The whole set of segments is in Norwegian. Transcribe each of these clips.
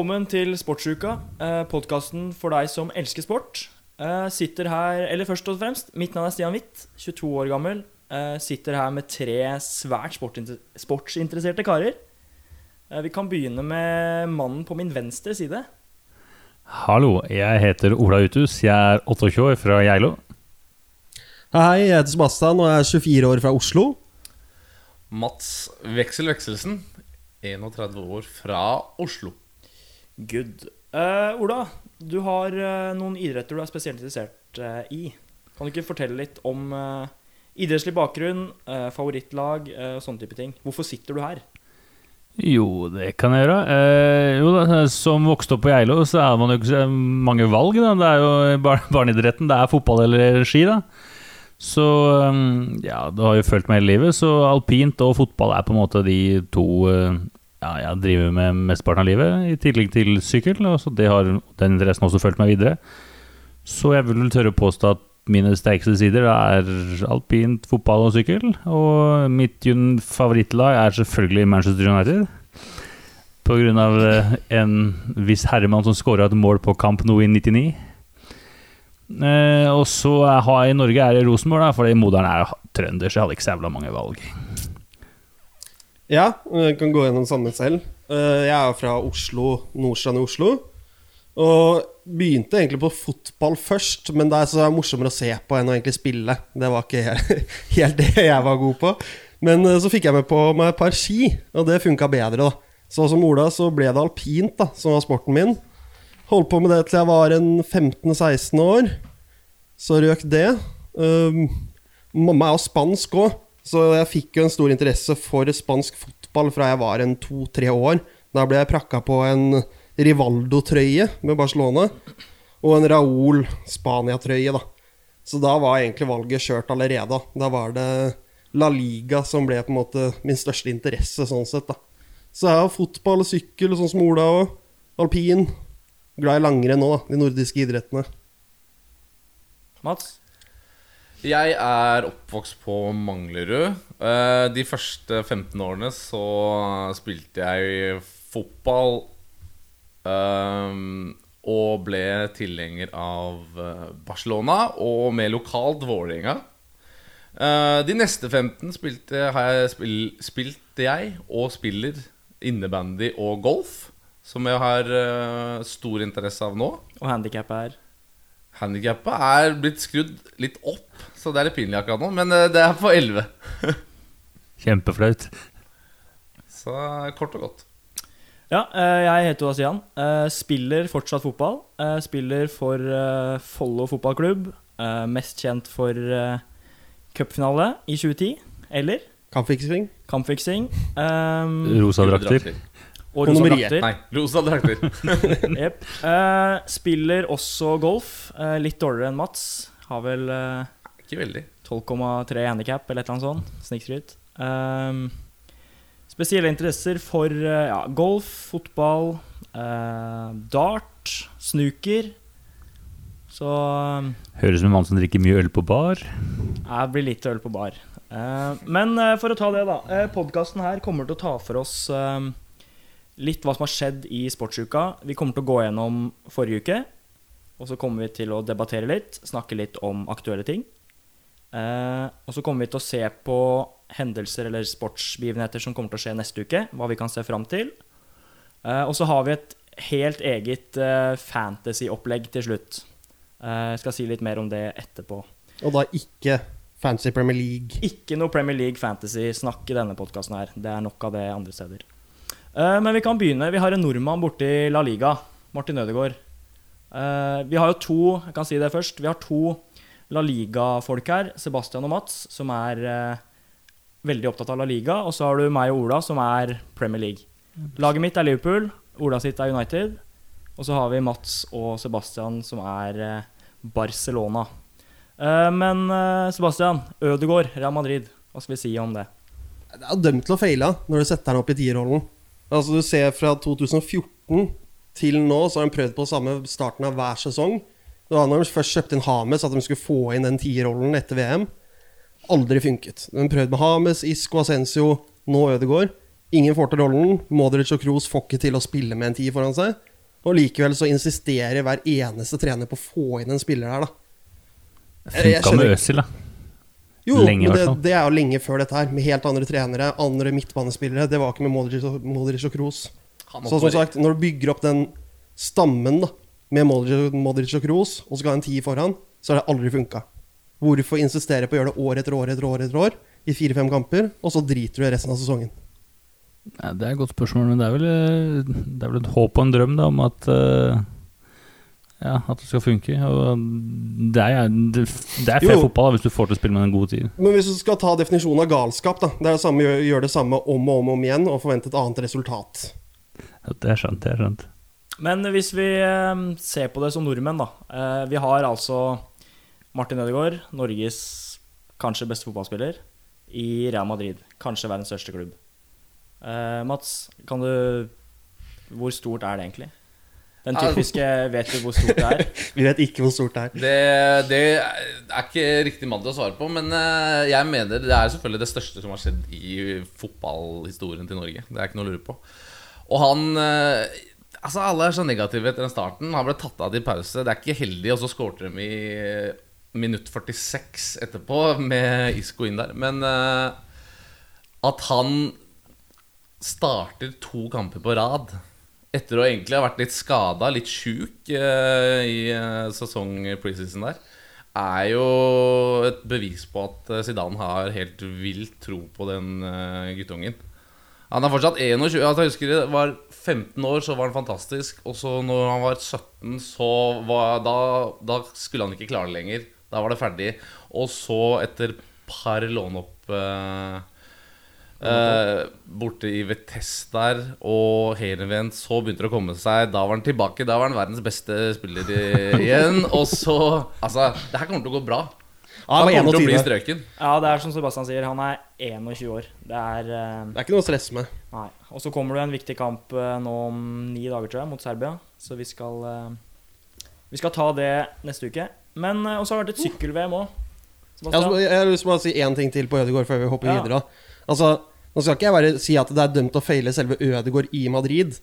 velkommen til Sportsuka, eh, podkasten for deg som elsker sport. Eh, sitter her, eller først og fremst, Mitt navn er Stian Witt, 22 år gammel. Eh, sitter her med tre svært sportsinteresserte karer. Vi kan begynne med mannen på min venstre side. Hallo, jeg heter Ola Uthus. Jeg er 28 år fra Geilo. Hei, jeg heter Sebastian og jeg er 24 år fra Oslo. Mats Veksel Vekselsen, 31 år fra Oslo. Good. Uh, Ola, du har uh, noen idretter du er spesielt interessert uh, i. Kan du ikke fortelle litt om idrettslig bakgrunn, favorittlag og sånne type ting? Hvorfor sitter du her? Jo, det kan jeg gjøre. Jo da, Som vokste opp på Geilo, så er man jo ikke så mange valg. Da. Det er jo bar barneidretten. Det er fotball eller ski, da. Så ja, det har jo fulgt meg hele livet. Så alpint og fotball er på en måte de to ja, jeg driver med mesteparten av livet, i tillegg til sykkel. Og så det har den interessen også fulgt meg videre. Så jeg vil tørre å påstå at mine sterkeste sider er alpint, fotball og sykkel. Og mitt favorittlag er selvfølgelig Manchester United. Av eh, en viss herremann som skåra et mål på kamp nå i 99. Eh, og så har jeg i Norge er det Rosenborg, da, fordi moderen er trønder, så jeg hadde ikke så jævla mange valg. Ja, jeg kan gå gjennom samme selv. Eh, Jeg er fra Oslo, Nordstrand i Oslo. Og begynte egentlig på fotball først, men det er så morsommere å se på enn å egentlig spille. Det var ikke helt, helt det jeg var god på. Men eh, så fikk jeg med på meg et par ski, og det funka bedre, da. Så som Ola så ble det alpint, da, som var sporten min. Holdt på med det til jeg var en 15-16 år. Så røk det. Um, mamma er jo spansk òg, så jeg fikk jo en stor interesse for spansk fotball fra jeg var en to-tre år. Da ble jeg prakka på en Rivaldo-trøye med Barcelona, og en Raúl Spania-trøye, da. Så da var egentlig valget kjørt allerede. Da var det La Liga som ble på en måte min største interesse, sånn sett, da. Så jeg har fotball sykkel, sånn som Ola òg. Alpin. Glad i langrenn òg. De nordiske idrettene. Mats? Jeg er oppvokst på Manglerud. Eh, De første 15 årene så spilte jeg fotball ehm, og ble tilhenger av eh, Barcelona og med lokalt Vålerenga. Eh, De neste 15 spilte, jeg spil, spilte jeg og spiller innebandy og golf, som jeg har eh, stor interesse av nå. Og handikappet er Handikappet er blitt skrudd litt opp, så det er litt pinlig akkurat nå. Men eh, det er på 11. Kjempeflaut. Så kort og godt. Ja, eh, jeg heter Oasian. Eh, Spiller fortsatt fotball. Eh, Spiller for eh, Follo fotballklubb. Eh, Mest kjent for eh, cupfinale i 2010. Eller Kampfiksing. kampfiksing. Um, Rosa drakter. Og rosa drakter. Nei, rosa drakter. yep. Eh, spiller også golf. Eh, litt dårligere enn Mats. Har vel eh, Ikke veldig. 12,3 handikap eller et eller annet sånt. Snikskryt. Um, spesielle interesser for eh, ja, golf, fotball, eh, dart, snooker. Så Høres ut som en mann som drikker mye øl på bar. det blir litt øl på bar. Eh, men eh, for å ta det, da. Uh, Podkasten her kommer til å ta for oss eh, litt hva som har skjedd i sportsuka. Vi kommer til å gå gjennom forrige uke. Og så kommer vi til å debattere litt, snakke litt om aktuelle ting. Eh, og så kommer vi til å se på hendelser eller sportsbegivenheter som kommer til å skje neste uke. Hva vi kan se fram til. Eh, og så har vi et helt eget eh, fantasy-opplegg til slutt. Eh, jeg skal si litt mer om det etterpå. Og da ikke Fancy Premier League. Ikke noe Premier League fantasy-snakk i denne podkasten her. Det er nok av det andre steder. Eh, men vi kan begynne. Vi har en nordmann borte i La Liga. Martin Ødegaard. Eh, vi har jo to Jeg kan si det først. Vi har to La Liga-folk her, Sebastian og Mats, som er eh, veldig opptatt av La Liga. Og så har du meg og Ola, som er Premier League. Laget mitt er Liverpool. Ola sitt er United. Og så har vi Mats og Sebastian, som er Barcelona. Men Sebastian, Ødegaard, Real Madrid. Hva skal vi si om det? Det er dømt til å feile når du setter deg opp i tierrollen. Altså Du ser fra 2014 til nå, så har de prøvd på samme starten av hver sesong. Det var når de først kjøpte inn Hames, at de skulle få inn den tierrollen etter VM. Aldri funket. De prøvde med Hames, Isco, Ascencio, nå Ødegaard. Ingen får til rollen. Modric og Kroos får ikke til å spille med en ti foran seg. Og likevel så insisterer hver eneste trener på å få inn en spiller her, da. Funka med Øsil, da. Jo, Lenge, men det, det er jo lenge før dette her, med helt andre trenere, andre midtbanespillere. Det var ikke med Modric og, Modric og Kroos. Så som sagt, når du bygger opp den stammen da, med Modric, Modric og Kroos, og så skal ha en ti foran, så har det aldri funka. Hvorfor insistere på å gjøre det år etter år etter år etter år i fire-fem kamper, og så driter du i resten av sesongen? Ja, det er et godt spørsmål, men det er vel, eh, det er vel et håp og en drøm da, om at eh, ja, at det skal funke. Og det er, det, er fair fotball da, hvis du får til å spille med en god tid. Men hvis du skal ta definisjonen av galskap, da, det er det samme, gjør, gjør det samme om og om, og om igjen og forvente et annet resultat. Ja, Det er skjønt, det er skjønt. Men hvis vi eh, ser på det som nordmenn, da. Eh, vi har altså Martin Ødegaard, Norges kanskje beste fotballspiller, i Real Madrid. Kanskje verdens største klubb. Eh, Mats, kan du Hvor stort er det egentlig? Den typiske Vet du hvor stort det er? Vi vet ikke hvor stort det er. Det, det er ikke riktig mann til å svare på, men eh, jeg mener det er selvfølgelig det største som har skjedd i fotballhistorien til Norge. Det er ikke noe å lure på. Og han eh, Altså Alle er så negative etter den starten. Han ble tatt av til pause. Det er ikke heldig, og så skårte de i minutt 46 etterpå med Isco inn der. Men eh, at han starter to kamper på rad etter å egentlig ha vært litt skada, litt sjuk eh, i eh, sesong preseason der, er jo et bevis på at eh, Zidane har helt vilt tro på den eh, guttungen. Han er fortsatt 21. Altså jeg husker det var 15 år, så var han fantastisk. Og så når han var 17, så var, da, da skulle han ikke klare det lenger. Da var det ferdig. Og så, etter par låneopp eh, eh, borte i Vitesse der, og Heerenveen, så begynte det å komme seg. Da var han tilbake. Da var han verdens beste spiller igjen. Og så Altså, det her kommer til å gå bra. Ja, Han kommer til å bli strøken. Ja, det er som Sebastian sier, han er 21 år. Det er eh, Det er ikke noe å stresse med. Nei. Og så kommer det en viktig kamp eh, nå om ni dager, tror jeg, mot Serbia. Så vi skal eh, Vi skal ta det neste uke. Men eh, Og så har det vært et sykkel-VM òg. Jeg har, lyst til å bare si én ting til på Ødegaard før vi hopper Ja. videre. Altså, Nå skal ikke jeg bare si at det er dømt å feile selve Ødegaard i Madrid.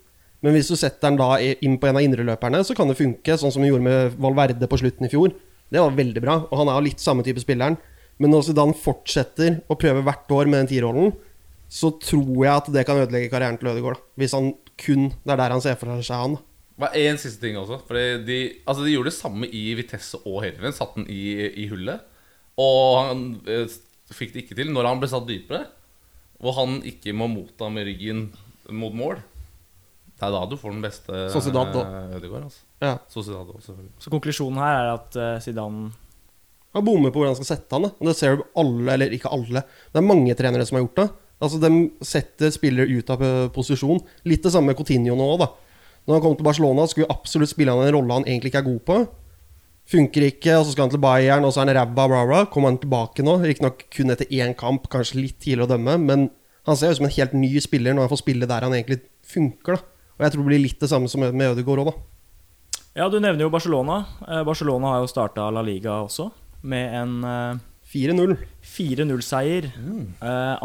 Men hvis du setter den da inn på en av indreløperne, så kan det funke. Sånn som vi gjorde med Valverde på slutten i fjor. Det var veldig bra. Og han er jo litt samme type spilleren. Men når Zidane fortsetter å prøve hvert år med den tierrollen, så tror jeg at det kan ødelegge karrieren til Ødegaard. Hvis han kun Det er der han ser for seg han. Bare En siste ting også. Fordi de, altså de gjorde det samme i Vitesse og Heerenveen. Satt den i, i hullet. Og han eh, fikk det ikke til når han ble satt dypere. Hvor han ikke må motta med ryggen mot mål. Det er da du får den beste Sociedad da. eh, Ødegaard. Altså. Ja. Sociedad også, selvfølgelig. Så konklusjonen her er at eh, Zidane Han bommer på hvordan han skal sette han. Da. Og det ser du alle, eller ikke alle. Det er mange trenere som har gjort det. Altså De setter spillere ut av eh, posisjon. Litt det samme med Coutinho nå òg, da. Når han kom til Barcelona, skulle absolutt spille han en rolle han egentlig ikke er god på. Funker ikke, og så skal han til Bayern, og så er han ræva, bla, bla. Kommer han tilbake nå? Riktignok kun etter én kamp, kanskje litt tidlig å dømme, men han ser ut som en helt ny spiller når han får spille der han egentlig funker. da Og jeg tror det blir litt det samme som med Ødegaard òg, da. Ja, du nevner jo Barcelona. Eh, Barcelona har jo starta La Liga også, med en eh, 4-0. 4-0-seier. Mm.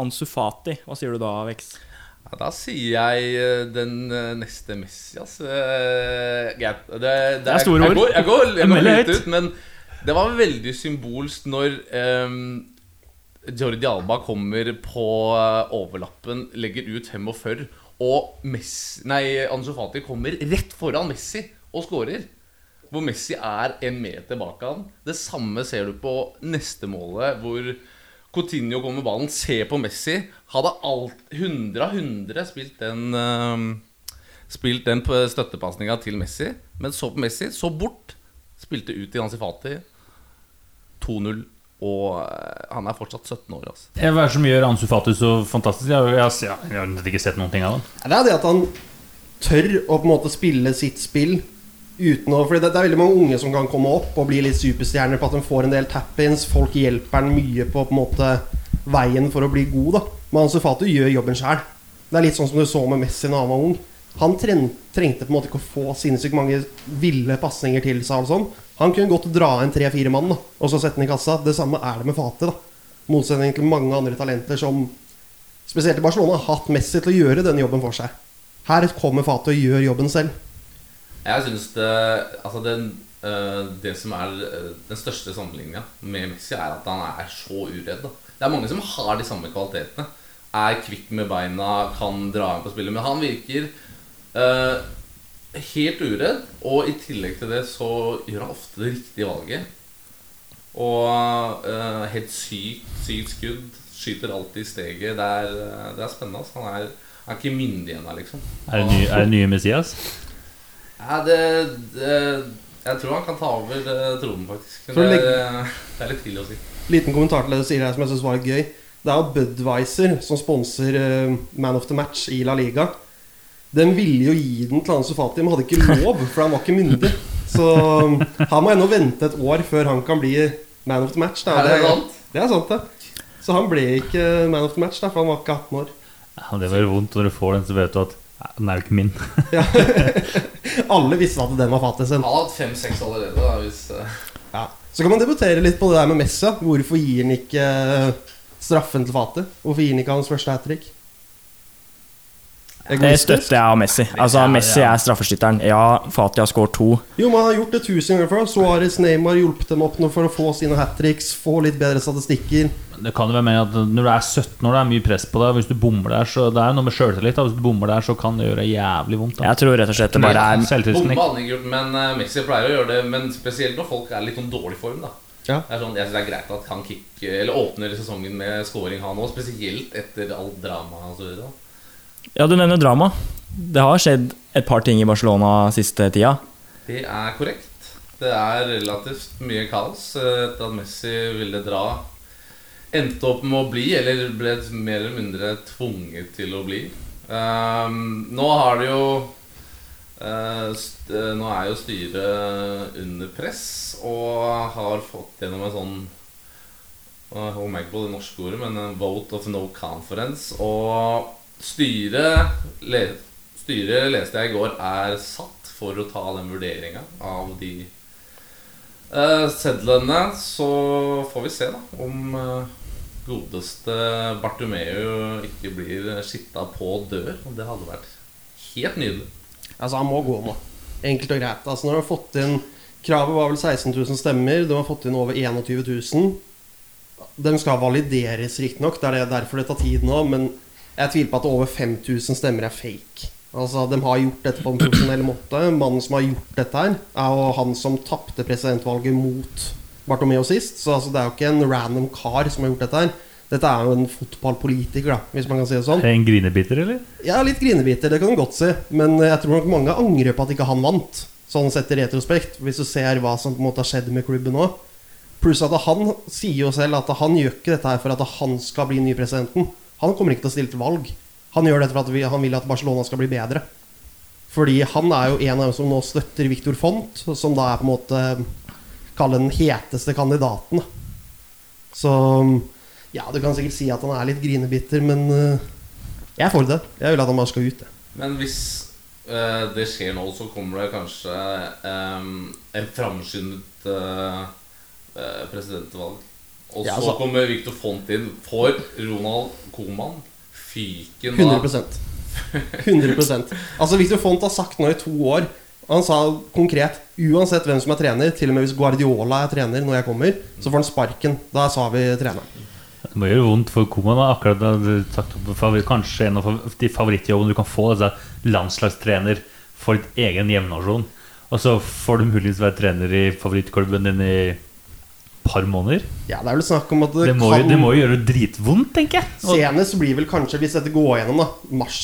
Ansu Fati, hva sier du da, Vex? Ja, da sier jeg eh, den eh, neste Messi, ass. Eh, greit. Det, det, er store jeg ord. Går, jeg går, jeg går Veldig høyt høyt. ut, men det var veldig symbolsk når um, Jordi Alba kommer på overlappen, legger ut 45, og Messi, nei, Ansu Fati kommer rett foran Messi og skårer. Hvor Messi er en meter bak han. Det samme ser du på neste målet, hvor Coutinho kommer med ballen, ser på Messi. Hadde alt 100 av 100 spilt den uh, Spilt den støttepasninga til Messi, men så på Messi, så bort. Spilte ut til Ansifati. 2-0. Og eh, han er fortsatt 17 år, altså. Hva er det som gjør Ansu Fati så fantastisk? Jeg, har- jeg, jeg, har ikke sett noen ting av ham. Det er det at han tør å på en måte spille sitt spill uten å Fordi det, det er veldig mange unge som kan komme opp og bli litt superstjerner på at de får en del tap-ins. Folk hjelper han mye på, på en måte veien for å bli god, da. Men Ansu Fati gjør jobben sjæl. Det er litt sånn som du så med Messi da han var ung. Han tren, trengte på en måte ikke å få sinnssykt mange ville pasninger til seg. sånn. Han kunne godt dra inn tre-fire mann da, og så sette den i kassa. Det samme er det med Fati. da Motsetning til mange andre talenter som spesielt i Barcelona, hatt Messi til å gjøre den jobben for seg. Her kommer Fati og gjør jobben selv. Jeg syns det Altså, den, eh, det som er eh, den største sammenligninga med Messi, er at han er så uredd. Da. Det er mange som har de samme kvalitetene. Er kvikk med beina, kan dra inn på spillet. Men han virker uh, helt uredd, og i tillegg til det så gjør han ofte det riktige valget. Og uh, helt sykt, sykt skudd. Skyter alltid i steget. Det er, det er spennende. Altså. Han er, er ikke myndig ennå, liksom. Er det, ny, er det nye Messias? Ja, det, det Jeg tror han kan ta over eh, tronen, faktisk. Men det, er, det er litt tidlig å si. Liten kommentar til det du sier her som jeg synes var litt gøy. Det er jo Budwiser som sponser eh, Man of the Match i La Liga. Den ville jo gi den til Ansu Fati, men hadde ikke lov, for han var ikke myndig. Så han må ennå vente et år før han kan bli Man of the Match. Da. Er det sant? Det er sant, det. Så han ble ikke Man of the Match, da, for han var ikke 18 år. Ja, det var vondt når du får den, så vet du at den er jo ikke min. Ja. Alle visste at den var fatet sin. Han har hatt fem-seks allerede. Da, hvis, uh... Ja. Så kan man debattere litt på det der med Messi. Hvorfor gir han ikke eh, straffen til fatet? Hvorfor gir han ikke hans første hat trick? Det støtter jeg av Messi. Altså, Ja, Messi er straffeskytteren. Ja, Fati har skåret to. Jo, man har gjort det tusen ganger før. Suárez Neymar hjulpet dem opp for å få sine hat tricks, få litt bedre statistikker. Men Det kan jo være med at Når du er 17 år, det er mye press på deg. Hvis du bommer der, så Det er jo noe med sjøltillit. Hvis du bommer der, så kan det gjøre jævlig vondt. Da. Jeg tror rett og slett det bare er han gjort, men eh, Messi pleier å gjøre det. Men spesielt når folk er litt sånn dårlig form. da Ja. det er sånn, Jeg synes det er greit at han kick, eller åpner sesongen med scoring, han òg. Spesielt etter alt dramaet. Ja, du nevner drama. Det har skjedd et par ting i Barcelona siste tida. Det er korrekt. Det er relativt mye kaos eh, etter at Messi ville dra. Endte opp med å bli, eller ble mer eller mindre tvunget til å bli. Um, nå har det jo uh, Nå er jo styret under press og har fått gjennom en sånn Jeg holder meg ikke på det norske ordet, men en vote of no conference. Og styret, le styret leste jeg i går, er satt for å ta den vurderinga av de uh, sedlene. Så får vi se da om eh, godeste Bartumeu ikke blir skitta på dør. Og det hadde vært helt nydelig. Altså, han må gå nå. Enkelt og greit. Altså, når du har fått inn Kravet var vel 16 000 stemmer. De har fått inn over 21 000. De skal valideres, riktignok. Det er derfor det tar tid nå. Men jeg tviler på at over 5000 stemmer er fake. Altså, De har gjort dette på en profesjonell måte. Mannen som har gjort dette, her er jo han som tapte presidentvalget mot Bartomeo sist. Så altså, det er jo ikke en random kar som har gjort dette her. Dette er jo en fotballpolitiker, da, hvis man kan si det sånn. En grinebiter, eller? Ja, litt grinebiter, det kan du godt si. Men jeg tror nok mange angrer på at ikke han vant. Sånn sett i retrospekt, hvis du ser hva som på en måte har skjedd med klubben nå. Pluss at han sier jo selv at han gjør ikke dette her for at han skal bli ny presidenten. Han kommer ikke til å stille til valg. Han gjør dette for at vi- han vil at Barcelona skal bli bedre. Fordi han er jo en av dem som nå støtter Victor Font, som da er på en måte Kalle den heteste kandidaten. Så ja, du kan sikkert si at han er litt grinebitter, men eh, jeg er for det. Jeg vil at han bare skal ut. Det. Men hvis uh, det skjer nå, så kommer det kanskje um, en framskyndet eh, presidentvalg. Og Ja, så altså- kommer Victor Font inn. for Ronald Koman fyken da 100% 100 Altså Victor Font har sagt nå i to år Han sa konkret Uansett hvem som er trener, til og med hvis Guardiola er trener når jeg kommer, så får han sparken. Da sa vi treneren. Det må gjøre vondt for Koman. Akkurat da du sagt Kanskje en av de favorittjobbene du kan få. Altså landslagstrener for ditt egen hjemnasjon. Og så får du muligens være trener i favorittklubben din i par måneder. Ja, det er vel snakk om at det, Det må, jo- det må jo gjøre dritvondt, tenker jeg. Og, Senest blir vel kanskje, hvis dette går gjennom, da, mars.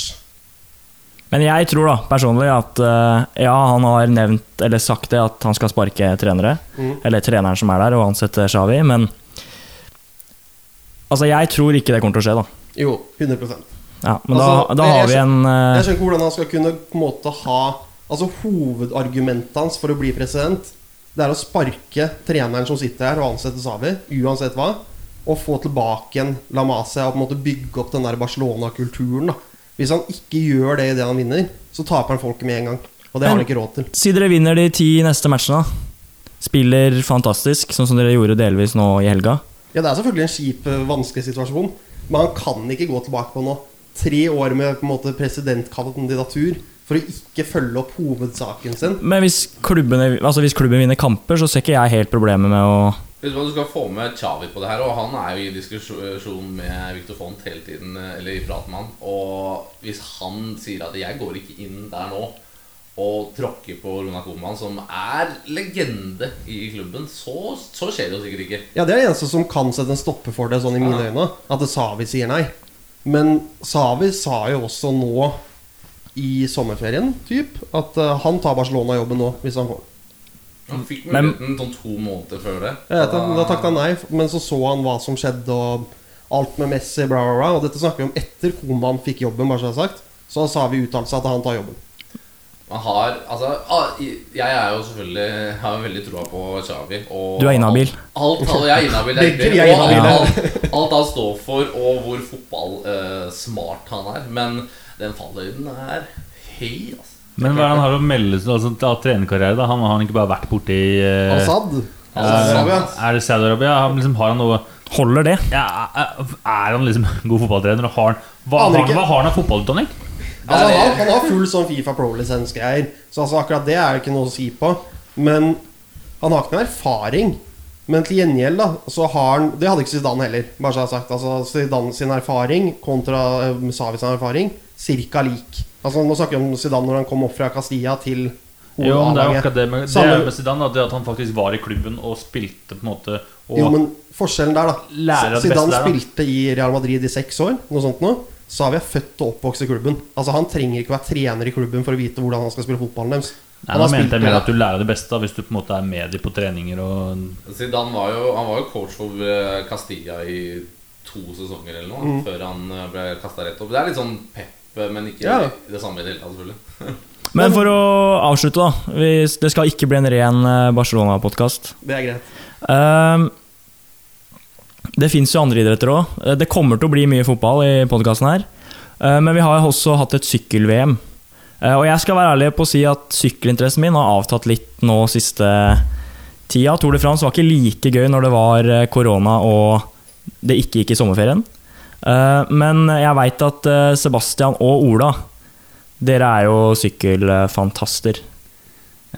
Men jeg tror da personlig at eh, ja, han har nevnt eller sagt det at han skal sparke trenere. Mm. Eller treneren som er der, og ansette Xavi. Men altså, jeg tror ikke det kommer til å skje, da. Jo, 100% Ja, men Altså, da, da har vi en uh... Jeg skjønner ikke hvordan han skal kunne på en måte ha Altså Hovedargumentet hans for å bli president Det er å sparke treneren som sitter her og ansette Savi, uansett hva, og få tilbake en La Masia og på en måte bygge opp den der Barcelona-kulturen. Hvis han ikke gjør det idet han vinner, så taper han folket med en gang. Og det har han ikke råd til. Si dere vinner de ti neste matchene, da. Spiller fantastisk, sånn som dere gjorde delvis nå i helga. Ja, det er selvfølgelig en kjip, eh, vanskelig situasjon. Men han kan ikke gå tilbake på nå. Tre år med på en måte presidentkandidatur for å ikke følge opp hovedsaken sin. Men hvis, klubbene, altså hvis klubben vinner kamper, så ser ikke jeg helt problemet med å Hvis man skal få med Chavi på det her, og han er jo i diskusjon med Victor Font hele tiden. Eller i prat med han. Og hvis han sier at 'jeg går ikke inn der nå' og tråkker på Ronald Koeman, som er legende i klubben, så, så skjer det jo sikkert ikke. Ja, Det er det eneste som kan sette en stopper for det, sånn i mine Ja. øyne. At Savi sier nei. Men Savi sa jo også nå i sommerferien typ, at eh, han tar Barcelona-jobben nå, hvis han får. Han fikk Men- muligheten sånn to måneder før det. Ja, da, da takket han nei, men så så han hva som skjedde, og alt med Messi, bla, bla, bla. Og dette snakker vi om etter Koman fikk jobben, bare så jeg har sagt. Så sa vi i seg at han tar jobben. Man har, altså, ah, Jeg er jo selvfølgelig har veldig troa på Xavi. Og Du er inhabil. Alt, alt, jeg er inhabil. Begge er inhabile. alt, alt han står for, og hvor fotballsmart han er. Men den fallhøyden er høy, altså. Men hva er det han har å melde seg altså, av trenerkarriere? da? Han har han ikke bare vært borti uh, Assad. eh, Saudi-Arabia. Er det Saudi-Arabia? Han liksom, har han noe Holder det? ja, er, han liksom god fotballtrener? Og har han, hva, har han, hva har han av fotballutdanning? Altså, han, har, han har full sånn Fifa Pro-lisensgreier, så altså, akkurat det er det ikke noe å si på. Men han har ikke noe erfaring. Men til gjengjeld, da, så har han Det hadde ikke Zidane heller. Bare så jeg har sagt Altså Zidane sin erfaring kontra uh, Savi sin erfaring cirka lik. Altså Nå snakker vi om Zidane når han kom opp fra Castilla til Jo, men det er jo akkurat det med, det med Zidane, det at han faktisk var i klubben og spilte på en måte Jo, men forskjellen der, da Zidane der, spilte i Real Madrid i seks år, noe sånt nå. Savi er født og oppvokst i klubben. Altså Han trenger ikke å være trener i klubben for å vite hvordan han skal spille fotballen deres. Nei, Han har mente spilt jeg mer at du lærer det beste da, hvis du på en måte er med på treninger og Zidane var jo, han var jo coach for eh, Castilla i to sesonger eller noe, Mm. før han eh, ble kasta rett opp. Det er litt sånn pep, eh, men ikke Ja. det samme i det hele tatt, selvfølgelig. Men for å avslutte, da. Det skal ikke bli en ren Barcelona-podkast. Det er greit. Um, det fins jo andre idretter òg. Det kommer til å bli mye fotball i podkasten her. Eh, men vi har også hatt et sykkel-VM. Eh, og jeg skal være ærlig på å si at sykkelinteressen min har avtatt litt nå siste tida. Tour de France var ikke like gøy når det var eh, korona og det ikke gikk i sommerferien. Eh, men jeg veit at Sebastian og Ola, dere er jo sykkelfantaster.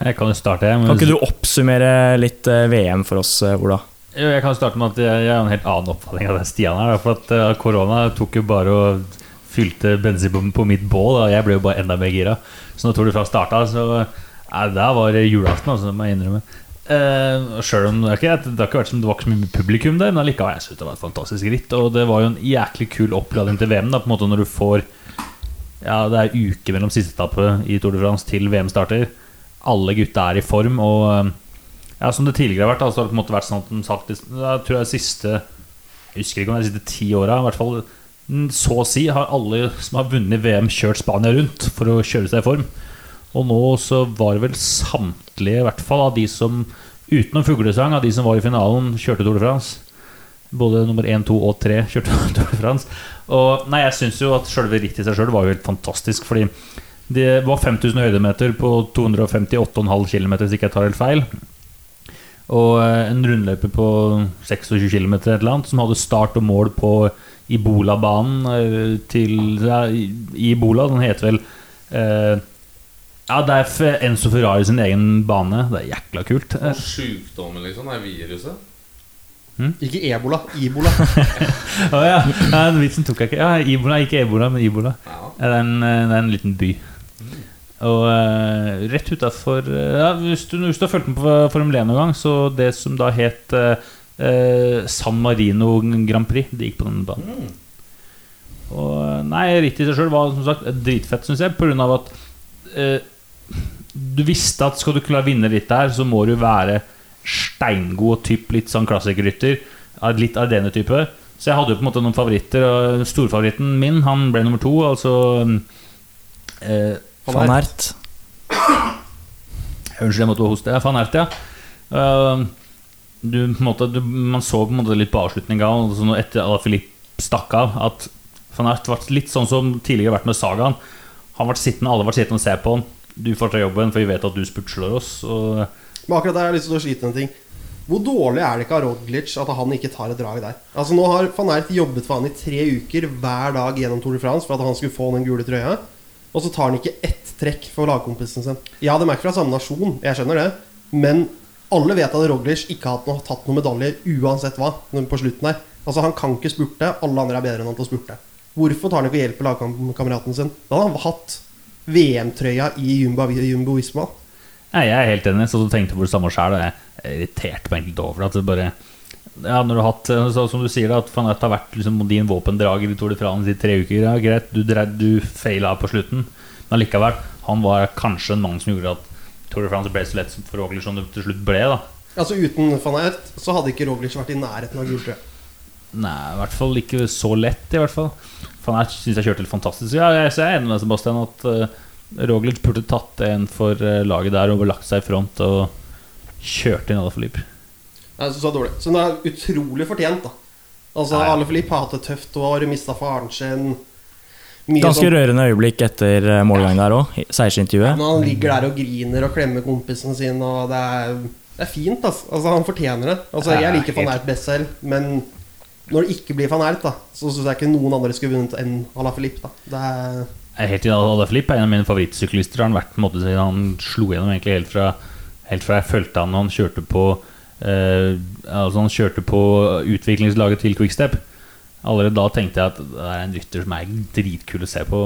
Jeg kan jo starte, men- Kan ikke du oppsummere litt VM for oss, Ola? Jo, Jeg kan starte med at jeg, har en helt annen oppfatning av den Stian her. For at korona tok jo bare og fylte bensin på, mitt bål, og jeg ble jo bare enda mer gira. Så når Tour de France starta, så ja, Der var det julaften, altså, må jeg innrømme. Uh, selv om det, ikke, det har ikke vært som det var ikke så mye publikum der, men allikevel jeg synes det var et fantastisk ritt. Og det var jo en jæklig kul oppladning til VM, da, på en måte når du får Ja, det er uke mellom siste etappe i Tour de France til VM starter. Alle gutta er i form, og eh, ja, som det tidligere har vært, så har det på en måte vært sånn at de sagt, Jeg tror jeg siste Jeg husker ikke om det er de siste ti åra, i hvert fall så å si, har alle som har vunnet VM, kjørt Spania rundt for å kjøre seg i form. Og nå så var det vel samtlige, i hvert fall av de som utenom fuglesang, av de som var i finalen, kjørte Tour de France. Både nummer 1, 2 og 3 kjørte Tour de France. Og nei, jeg syns jo at selve rittet i seg sjøl var jo helt fantastisk, fordi det var 5000 høydemeter på 258,5 km, hvis ikke jeg tar helt feil. Og eh, en rundløype på 26 km eller annet, som hadde start og mål på Ibola-banen eh, til ja, Ibola. Den heter vel eh, Ja, det er Enzo Ferrari sin egen bane. Det er jækla kult. Og Sjukdommen, liksom. Det er viruset. Ikke ebola. Ibola. Å ja. ja, den vitsen tok jeg ikke. Ja, Ibola, ikke Ebola, men Ibola. Ja. Det er en, eh, det er en liten by. Og uh, rett utafor ja, hvis, du, hvis du har fulgt med på Formel 1 noen gang, så det som da het eh, eh, San Marino Grand Prix, det gikk på den banen. Og eh, nei, rittet i seg sjøl var som sagt dritfett, syns jeg, pga. at eh, du visste at skal du klare å vinne litt der, så må du være steingod og typ litt sånn klassikerrytter. av Litt Ardene-type. Så jeg hadde jo på en måte noen favoritter, og storfavoritten min, han ble nummer to, altså eh, Van Ert. Unnskyld, jeg måtte hoste. Van Ert, ja. Eh, du, måte, du, man så på en måte litt på avslutninga altså etter at Filip stakk av, at Van Ert ble litt sånn som tidligere vært med Sagaen. Han ble sittende, Alle ble sittende og se på han. Du får ta jobben, for vi vet at du spurtsler oss. Og Men akkurat der har jeg lyst til å slite en ting. Hvor dårlig er det ikke av Roglic at han ikke tar et drag der? Altså Nå har van Ert jobbet for han i tre uker hver dag gjennom Tour de France for at han skulle få den gule trøya. Og så tar han ikke ett trekk for lagkompisen sin. Ja, de er ikke fra samme nasjon, jeg skjønner det. Men alle vet at Roglic ikke har tatt noen medaljer uansett hva. På slutten der Altså Han kan ikke spurte. Alle andre er bedre enn han til å spurte. Hvorfor tar han ikke hjelp av lagkameraten sin? Da hadde han hatt VM-trøya i Jumbo, Jumbo Visma. Nei, jeg er helt enig. Så du tenkte på det samme sjøl. Jeg irriterte meg egentlig over. At det bare ja, når du har hatt, så, Som du sier, at van Ert har vært liksom, din våpendrager i Tour de France i tre uker. Ja, greit, du, du feila på slutten, men allikevel. Han var kanskje en mann som gjorde at Tour de France ble så lett for Roglic som det til slutt ble. da Altså Uten van Aert så hadde ikke Roglic vært i nærheten av gul trøye. Nei, i hvert fall ikke så lett, i hvert fall. Van Aert syns jeg kjørte helt fantastisk. Ja, jeg, så jeg er enig med Sebastian at uh, Roglic burde tatt en for uh, laget der og lagt seg i front og kjørt inn alle Filip. Nei, så, så dårlig. Så den er utrolig fortjent, da. Altså ja. Ale Filip har hatt et tøft år, mista faren sin. Ganske sånn- rørende øyeblikk etter målgangen der òg. Seiersintervjuet. Når han ligger der og griner og klemmer kompisen sin, og det er, det er fint, altså. altså. Han fortjener det. Altså, jeg liker van. Ert best selv, men når det ikke blir van Ert, da, så syns jeg ikke noen andre skulle vunnet enn Ala Filip. Det er Jeg er helt enig. Ala Filip er en av mine favorittsyklister. Han har vært på en måte siden han slo gjennom egentlig helt fra, helt fra jeg fulgte han når han kjørte på eh, Altså han kjørte på utviklingslaget til Quickstep. Allerede da tenkte jeg at det er en rytter som er dritkul å se på.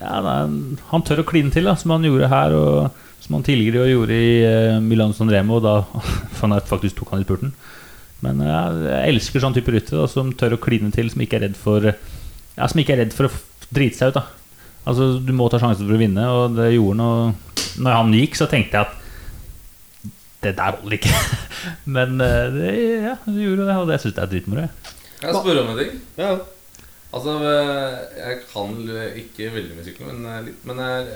Ja, en- han tør å kline til, da, som han gjorde her, og som han tidligere gjorde i uh, Milan San Remo, da han faktisk tok han i spurten. Men ja, jeg elsker sånn type rytter som tør å kline til, som ikke er redd for Ja, som ikke er redd for å drite seg ut. da Altså, Du må ta sjansen for å vinne, og det gjorde han. Og når han gikk, så tenkte jeg at det der holder ikke. Men eh, det, ja, det gjorde det, og det syns jeg er dritmoro. Jeg. Kan jeg spørre om en ting? Ja. Altså, eh, Jeg kan ikke veldig mye sykkel, men, eh, men jeg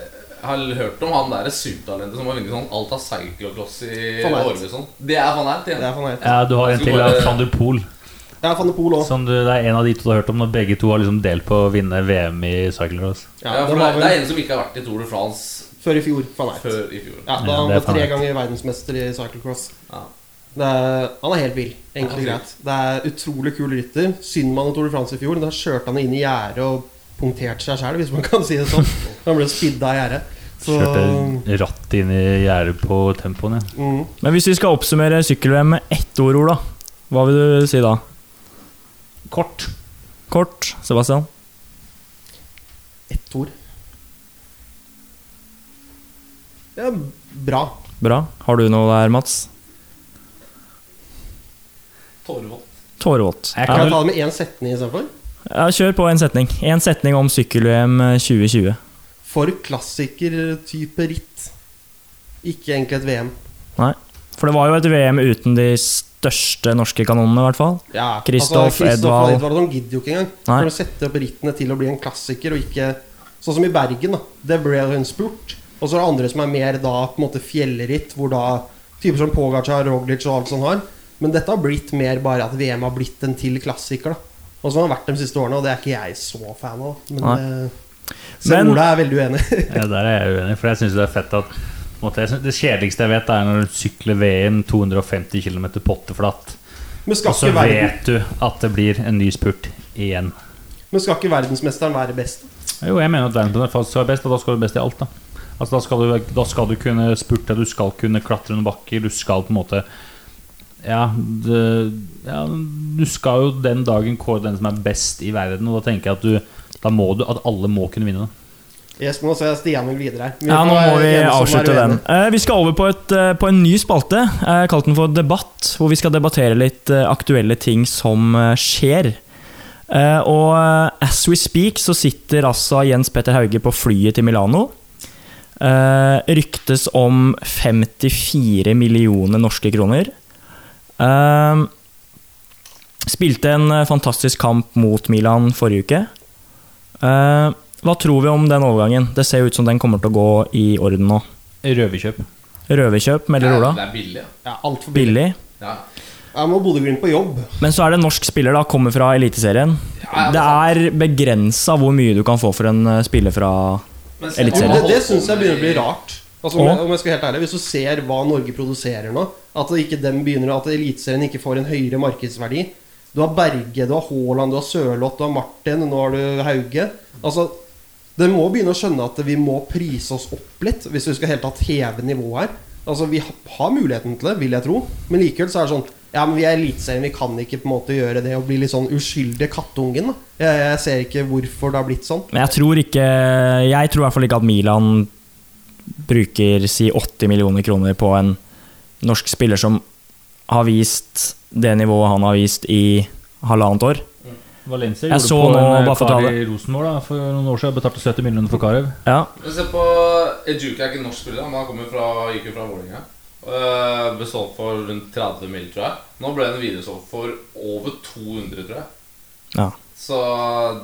har hørt om han der supertalentet som har vunnet sånn Alta cyclocross i årevis. Sånn. Det er van Ert, Det ja. Ja, du har en Jeg til, skulle ja, bare- Van der Poel. Ja, van de Poel òg. Som du, det er en av de to du har hørt om når begge to har liksom delt på å vinne VM i cyclocross. Ja, for det, er en som ikke har vært i Tour de France før i fjor. Van Ert. før i fjor. Ja, da Ja, han var tre ganger verdensmester i cyclocross. Ja. Det er, han er helt vill. Enkelt og greit. Det er utrolig kul rytter. Synd man Tour de France i fjor. Da kjørte han inn i gjerdet og punkterte seg sjæl, hvis man kan si det sånn. Han ble spidda i gjerdet. Så Kjørte ratt inn i gjerdet på tempoen. Ja. mm, Men hvis vi skal oppsummere sykkel-VM med ett ord, Ola, hva vil du si da? Kort. Kort, Sebastian? ett ord. Ja, bra. Bra. Har du noe der, Mats? Tårevått. Jeg Kan Ja, jeg ta det med én setning istedenfor? ja, kjør på en setning. En setning om sykkel-VM 2020. For klassiker-type ritt. Ikke egentlig et VM. Nei. For det var jo et VM uten de største norske kanonene, i hvert fall. Ja, Kristoff, altså, Edvald. Edvald de gidder jo ikke engang. Nei. For å sette opp rittene til å bli en klassiker, og ikke Sånn som i Bergen, da. Det ble jo en spurt. Og så er det andre som er mer da på en måte fjellritt, hvor da typer som Pogacar, Roglic og alt sånt har. Men dette har blitt mer bare at VM har blitt en til klassiker, da. Og som har vært de siste årene, og det er ikke jeg så fan av. Men Nei. eh, Selv Ola er veldig uenig. Ja, der er jeg uenig, for jeg syns det er fett at måte, Det kjedeligste jeg vet, er når du sykler VM 250 km potteflatt, og så vet du at det blir en ny spurt igjen. men skal ikke verdensmesteren være best? Jo, jeg mener at verdensmesteren skal være best, og da skal du best i alt. Da Altså da skal, du, da skal du kunne spurte, du skal kunne klatre under bakker, du skal på en måte ja, det, ja, du skal jo den dagen kåre den som er best i verden, og da tenker jeg at du Da må du at alle må kunne vinne det. Yes, nå ser jeg Stian vil videre. Vi Ja, nå må vi avslutte den. Eh, vi skal over på, et, eh, på en ny spalte. Jeg har kalte den for Debatt, hvor vi skal debattere litt eh, aktuelle ting som eh, skjer. Eh, og eh, as we speak så sitter altså Jens Petter Hauge på flyet til Milano. Eh, ryktes om 54 millioner norske kroner. Eh, spilte en eh, fantastisk kamp mot Milan forrige uke. Uh, hva tror vi om den overgangen? Det ser ut som den kommer til å gå i orden nå. Røverkjøp. Røverkjøp, melder Ola. Det er billig, ja. Altfor alt for billig. Billig. ja. Jeg må Bodø-Glimt på jobb. Men så er det en norsk spiller, da. Kommer fra Eliteserien. Ja, Det er begrensa hvor mye du kan få for en eh, spiller fra Eliteserien. Det, det syns jeg begynner å bli rart. Altså, om, jeg, om jeg skal være helt ærlig Hvis du ser hva Norge produserer nå, at ikke dem begynner At Eliteserien ikke får en høyere markedsverdi Du har Berge, du har Haaland, du har Sørloth, du har Martin, nå har du Hauge. Altså, Dere må begynne å skjønne at vi må prise oss opp litt hvis vi skal helt tatt heve nivået her. Altså, Vi har muligheten til det, vil jeg tro, men likevel så er det sånn Ja, men vi er Eliteserien, vi kan ikke på en måte gjøre det og bli litt sånn uskyldige kattungen. jeg, jeg ser ikke hvorfor det har blitt sånn. Men jeg tror ikke Jeg tror i hvert fall ikke at Milan bruker si 80 millioner kroner på en norsk spiller som har vist det nivået han har vist i halvannet år. Valencia Jeg gjorde så på en kar i Rosenborg da, for noen år siden. Betalte 70 millioner for Karev. Ja, Se på Ejuke er ikke norsk spiller, han kommer fra, gikk jo fra Vålerenga. Uh, ble solgt for rundt 30 mill., tror jeg. Nå ble den videresolgt for over 200, tror jeg. ja. Så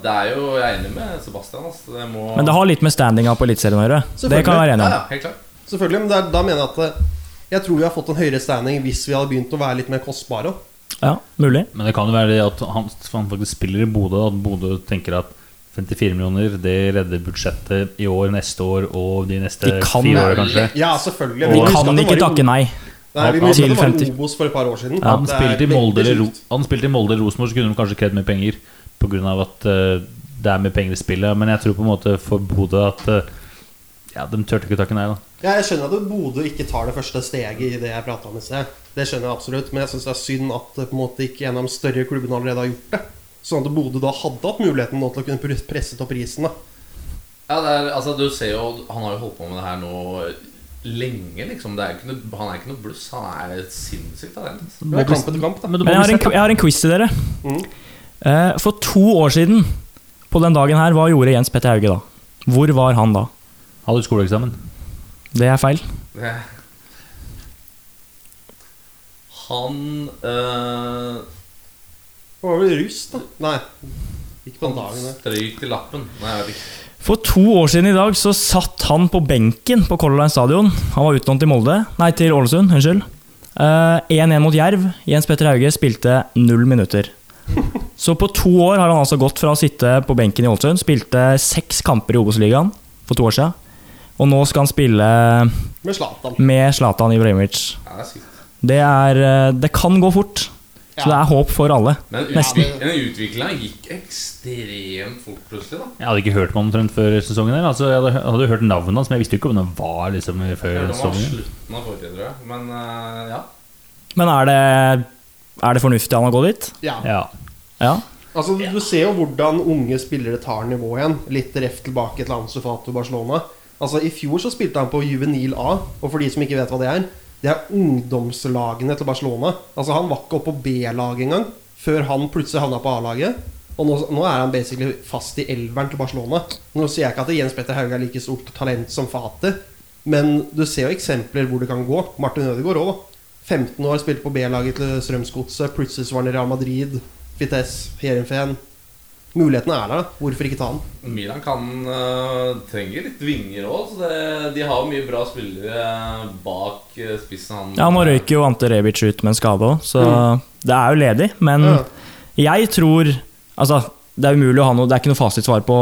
det er jo Jeg er enig med Sebastian. Altså. Det må Men det har litt med standinga på Eliteserien å gjøre. Det kan jeg være enig om. ja, helt klart. Selvfølgelig, men der, da mener jeg at eh, Jeg tror vi har fått en høyere standing hvis vi hadde begynt å være litt mer kostbare. Ja, mulig. Men det kan jo være det at han, han faktisk spiller i Bodø. At Bodø tenker at 54 millioner Det redder budsjettet i år, neste år og de neste kan- fire årene, kanskje. Ja, selvfølgelig. Vi kan ikke takke nei. Nei, vi må huske til at det var Obos for et par år siden. Han er spilte i Molde eller Ro- Han spilte i Molde eller Rosenborg, så kunne de kanskje krevd mer penger pga. at eh, det er mye penger i spillet. Men jeg tror på en måte for Bodø at eh, Ja, de turte ikke å takke nei, da. Ja, jeg skjønner at Bodø ikke tar det første steget i det jeg prata om i sted. Det skjønner jeg absolutt, men jeg syns det er synd at eh, på en måte ikke en av de større klubbene allerede har gjort det. Sånn at Bodø da hadde hatt muligheten nå til å kunne pres- presset opp prisen. da Ja, det er, altså Du ser jo Han har jo holdt på med det her nå lenge, liksom. Det er ikke noe, han er ikke noe bluss. Han er sinnssykt talent. Det kamp etter kamp, da. Men jeg har en, jeg har en quiz til dere. Mm. Eh, For to år siden, på den dagen her, hva gjorde Jens Petter Hauge da? Hvor var han da? Hadde du skoleeksamen? Det er feil. Han øh, var vel russ, da? Nei, ikke på dagen. strøyk til lappen. Nei, jeg vet ikke. For to år siden i dag så satt han på benken på Color Line stadion. Han var utlånt til Molde, nei til Ålesund, unnskyld. Eh, 1-1 mot Jerv. Jens Petter Hauge spilte null minutter. Så på to år har han altså gått fra å sitte på benken i Ålesund, spilte seks kamper i Obos-ligaen for to år siden, og nå skal han spille Med Zlatan. med Zlatan Ibrahimovic. Ja, det er. Det, er, eh, det kan gå fort, så det er håp for alle. Men Nesten. utvik den utviklinga gikk ekstremt fort plutselig, da. Jeg hadde ikke hørt om ham omtrent før sesongen. Der. Altså, jeg hadde, hadde hørt navnet hans, men jeg visste ikke om det var liksom før Det var sesongen. slutten av forrige, tror jeg. Men uh, ja. Men er det, er det fornuftig han å gå dit? Ja. Ja. Ja. Altså, du, du ser jo hvordan unge spillere tar nivå igjen. Litt ref tilbake til Ansufato Barcelona. Altså, I fjor så spilte han på Juvenil A, og for de som ikke vet hva det er Det er ungdomslagene til Barcelona. Altså Han var ikke oppe på B-laget engang før han plutselig havna på A-laget. Og nå, nå er han basically fast i elveren til Barcelona. Nå sier jeg ikke at Jens Petter Hauge er like stort talent som Fati, men du ser jo eksempler hvor det kan gå. Martin Ødegaard òg, da. 15 år, spilte på B-laget til Strømsgodset. Plutselig var han i Real Madrid, Vitesse, Heerenveen. Mulighetene er der. Hvorfor ikke ta den? Milan kan uh, trenger litt vinger òg. De har jo mye bra spillere bak øh, spissen. Han, Ja, Nå røyker jo Ante Rebic ut med en skade òg, så det er jo ledig. Men Ja. jeg tror Altså, det er umulig å ha noe Det er ikke noe fasitsvar på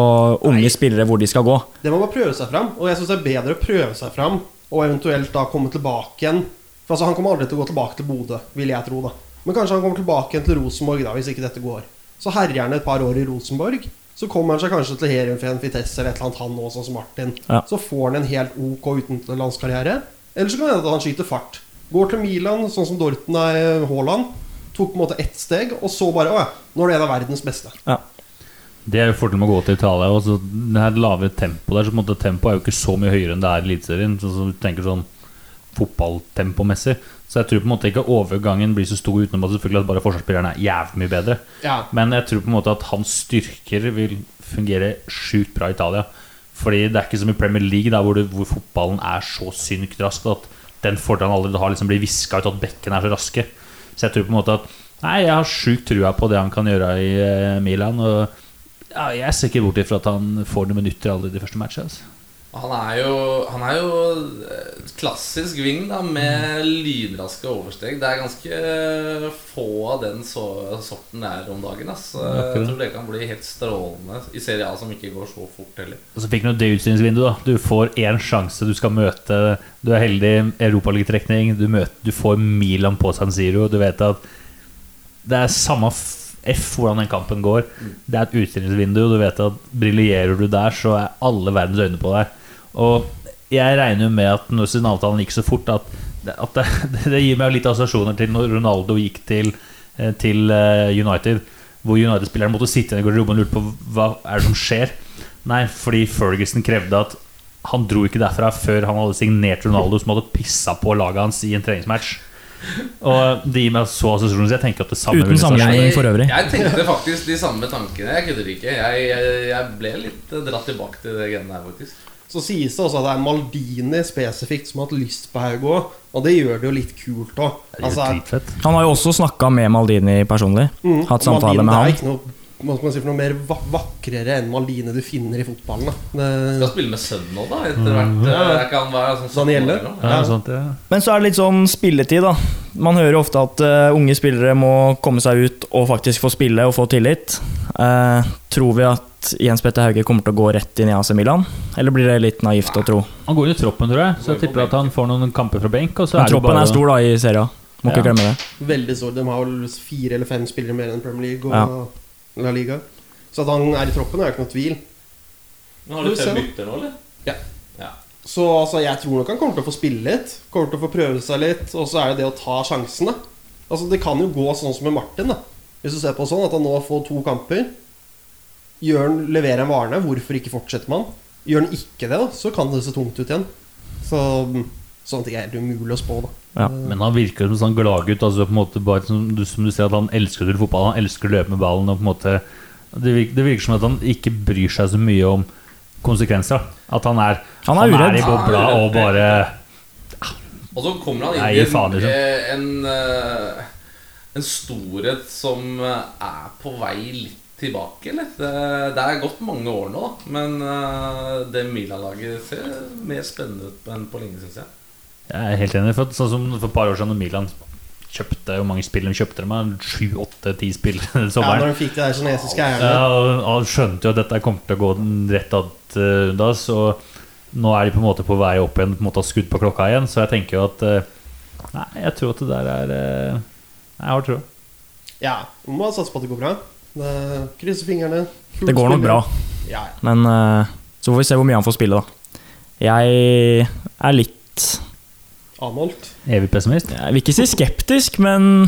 unge spillere hvor de skal gå. Det må bare prøve seg fram. Og jeg syns det er bedre å prøve seg fram og eventuelt da komme tilbake igjen. Altså Han kommer aldri til å gå tilbake til Bodø, vil jeg tro. da Men kanskje han kommer tilbake til Rosenborg da hvis ikke dette går. Så herjer han et par år i Rosenborg. Så kommer han seg kanskje til Heerenveen, Vitesse eller et eller annet, han også, sånn som Martin. Ja. Så får han en helt ok utenlandskarriere. Eller så kan det hende at han skyter fart. Går til Milan, sånn som Dorten er Haaland. Tok på en måte ett steg, og så bare Å ja, nå er du en av verdens beste. Ja. Det er jo fordelen med å gå til Italia. Og så det her lave tempoet der, så på en måte Tempoet er jo ikke så mye høyere enn det er i Eliteserien. Så, så du tenker sånn fotballtempomessig. Så jeg tror på en måte ikke overgangen blir så stor, utenom at selvfølgelig at bare forsvarsspillerne er jævlig mye bedre. Ja. Men jeg tror på en måte at hans styrker vil fungere sjukt bra i Italia. Fordi det er ikke som i Premier League, der hvor, det, hvor fotballen er så sykt rask at den fordelen allerede har, liksom blir viska ut, at bekkene er så raske. Så jeg tror på en måte at Nei, jeg har sjukt trua på det han kan gjøre i eh, Milan. Og ja, jeg ser ikke bort ifra at han får noen minutter allerede i de første matchene. Altså. Han er jo, han er jo eh, klassisk wing da med lynraske oversteg. Det er ganske få av den så, sorten der om dagen. Ass. Jeg tror det kan bli helt strålende i Serie A, som ikke går så fort heller. Og så fikk du det utstillingsvinduet. da Du får én sjanse. Du skal møte Du er heldig, europaligatrekning. Du, møter- du får Milan på San Siro. Du vet at det er samme f F hvordan den kampen går. Det er et utstillingsvindu. Du vet at briljerer du der, så er alle verdens øyne på deg. Og jeg regner jo med at når siden avtalen gikk så fort, at, at det, det gir meg litt assosiasjoner til når Ronaldo gikk til, eh, til eh, United. Hvor United-spilleren måtte sitte i garderoben og lure på hva er det som skjer. Nei, fordi Ferguson krevde at han dro ikke derfra før han hadde signert Ronaldo, som hadde pissa på laget hans i en treningsmatch. Og det gir meg så assosiasjoner, så jeg tenker at det samme Uten sammenligning. For øvrig. jeg tenkte faktisk de samme tankene. Jeg kødder ikke. Jeg, jeg, jeg ble litt dratt tilbake til det greiene der, faktisk. Så sies det også at det er Maldini spesifikt som har hatt lyst på Haugo. og det gjør det jo litt kult òg. Det Altså. Han har jo også snakka med Maldini personlig. mm, Hatt samtale Maldini, med Det han. er ikke noe hva skal man si, for noe mer va vakrere enn Maline du finner i fotballen. Da. Skal spille med sønnen nå, da, etter hvert. Ja. Jeg kan være sånn Danielle? gjelder. Ja, Ja. sånt, ja. Men så er det litt sånn spilletid, da. Man hører jo ofte at uh, unge spillere må komme seg ut og faktisk få spille og få tillit. Uh, tror vi at Jens Petter Hauge kommer til å gå rett inn i AC Milan? Eller blir det litt naivt å tro? Han går inn i troppen, tror jeg, så jeg tipper at han får noen kamper fra benk. Og så Men er troppen bare er stor da i serien. Må ikke glemme det. veldig stor. De har vel fire eller fem spillere mer enn Premier League og Ja. La Liga. Så at han er i troppen, er jo ikke noe tvil. Men har du fem bytter nå, eller? Ja. Ja. Så altså, jeg tror nok han kommer til å få spille litt. Kommer til å få prøve seg litt. Og så er det det å ta sjansene. Altså, det kan jo gå sånn som med Martin, da. Hvis du ser på sånn at han nå får to kamper. Gjør han, leverer han varene, hvorfor ikke fortsetter man? Gjør han ikke det, da, så kan det se tungt ut igjen. Så mm, sånne ting er helt umulig å spå, da. Ja. Men han virker som en sånn gladgutt. Altså på en måte bare som du, som du ser at Han elsker å spille fotball, han elsker å løpe med ballen. Og på en måte det virker, det virker som at han ikke bryr seg så mye om konsekvenser. At han er, Han er uredd. i bobla og bare Og så kommer han inn i en, eh, en, eh, en storhet som eh, er på vei litt tilbake, eller? Det, det er gått mange år nå, da. Men eh, det Milan-laget ser mer spennende ut enn på lenge, syns jeg. Jeg er helt enig. For, sånn som for et par år siden når Milan kjøpte Hvor mange spill de kjøpte de? Sju, åtte, ti spill den Ja, når de fikk det der kinesiske eierne. Ja, og skjønte jo at dette kom til å gå den rett att uh, da, så nå er de på en måte på vei opp igjen, på en måte har skudd på klokka igjen. Så jeg tenker jo at eh, Nei, jeg tror at det der er eh, Jeg har trua. Ja, vi må satse på at det går bra. Det- Krysse fingrene. Det går nok bra. Ja, ja. Men eh, så får vi se hvor mye han får spille, da. Jeg er litt Avmålt. Evig pessimist. Jeg vil ikke si skeptisk, men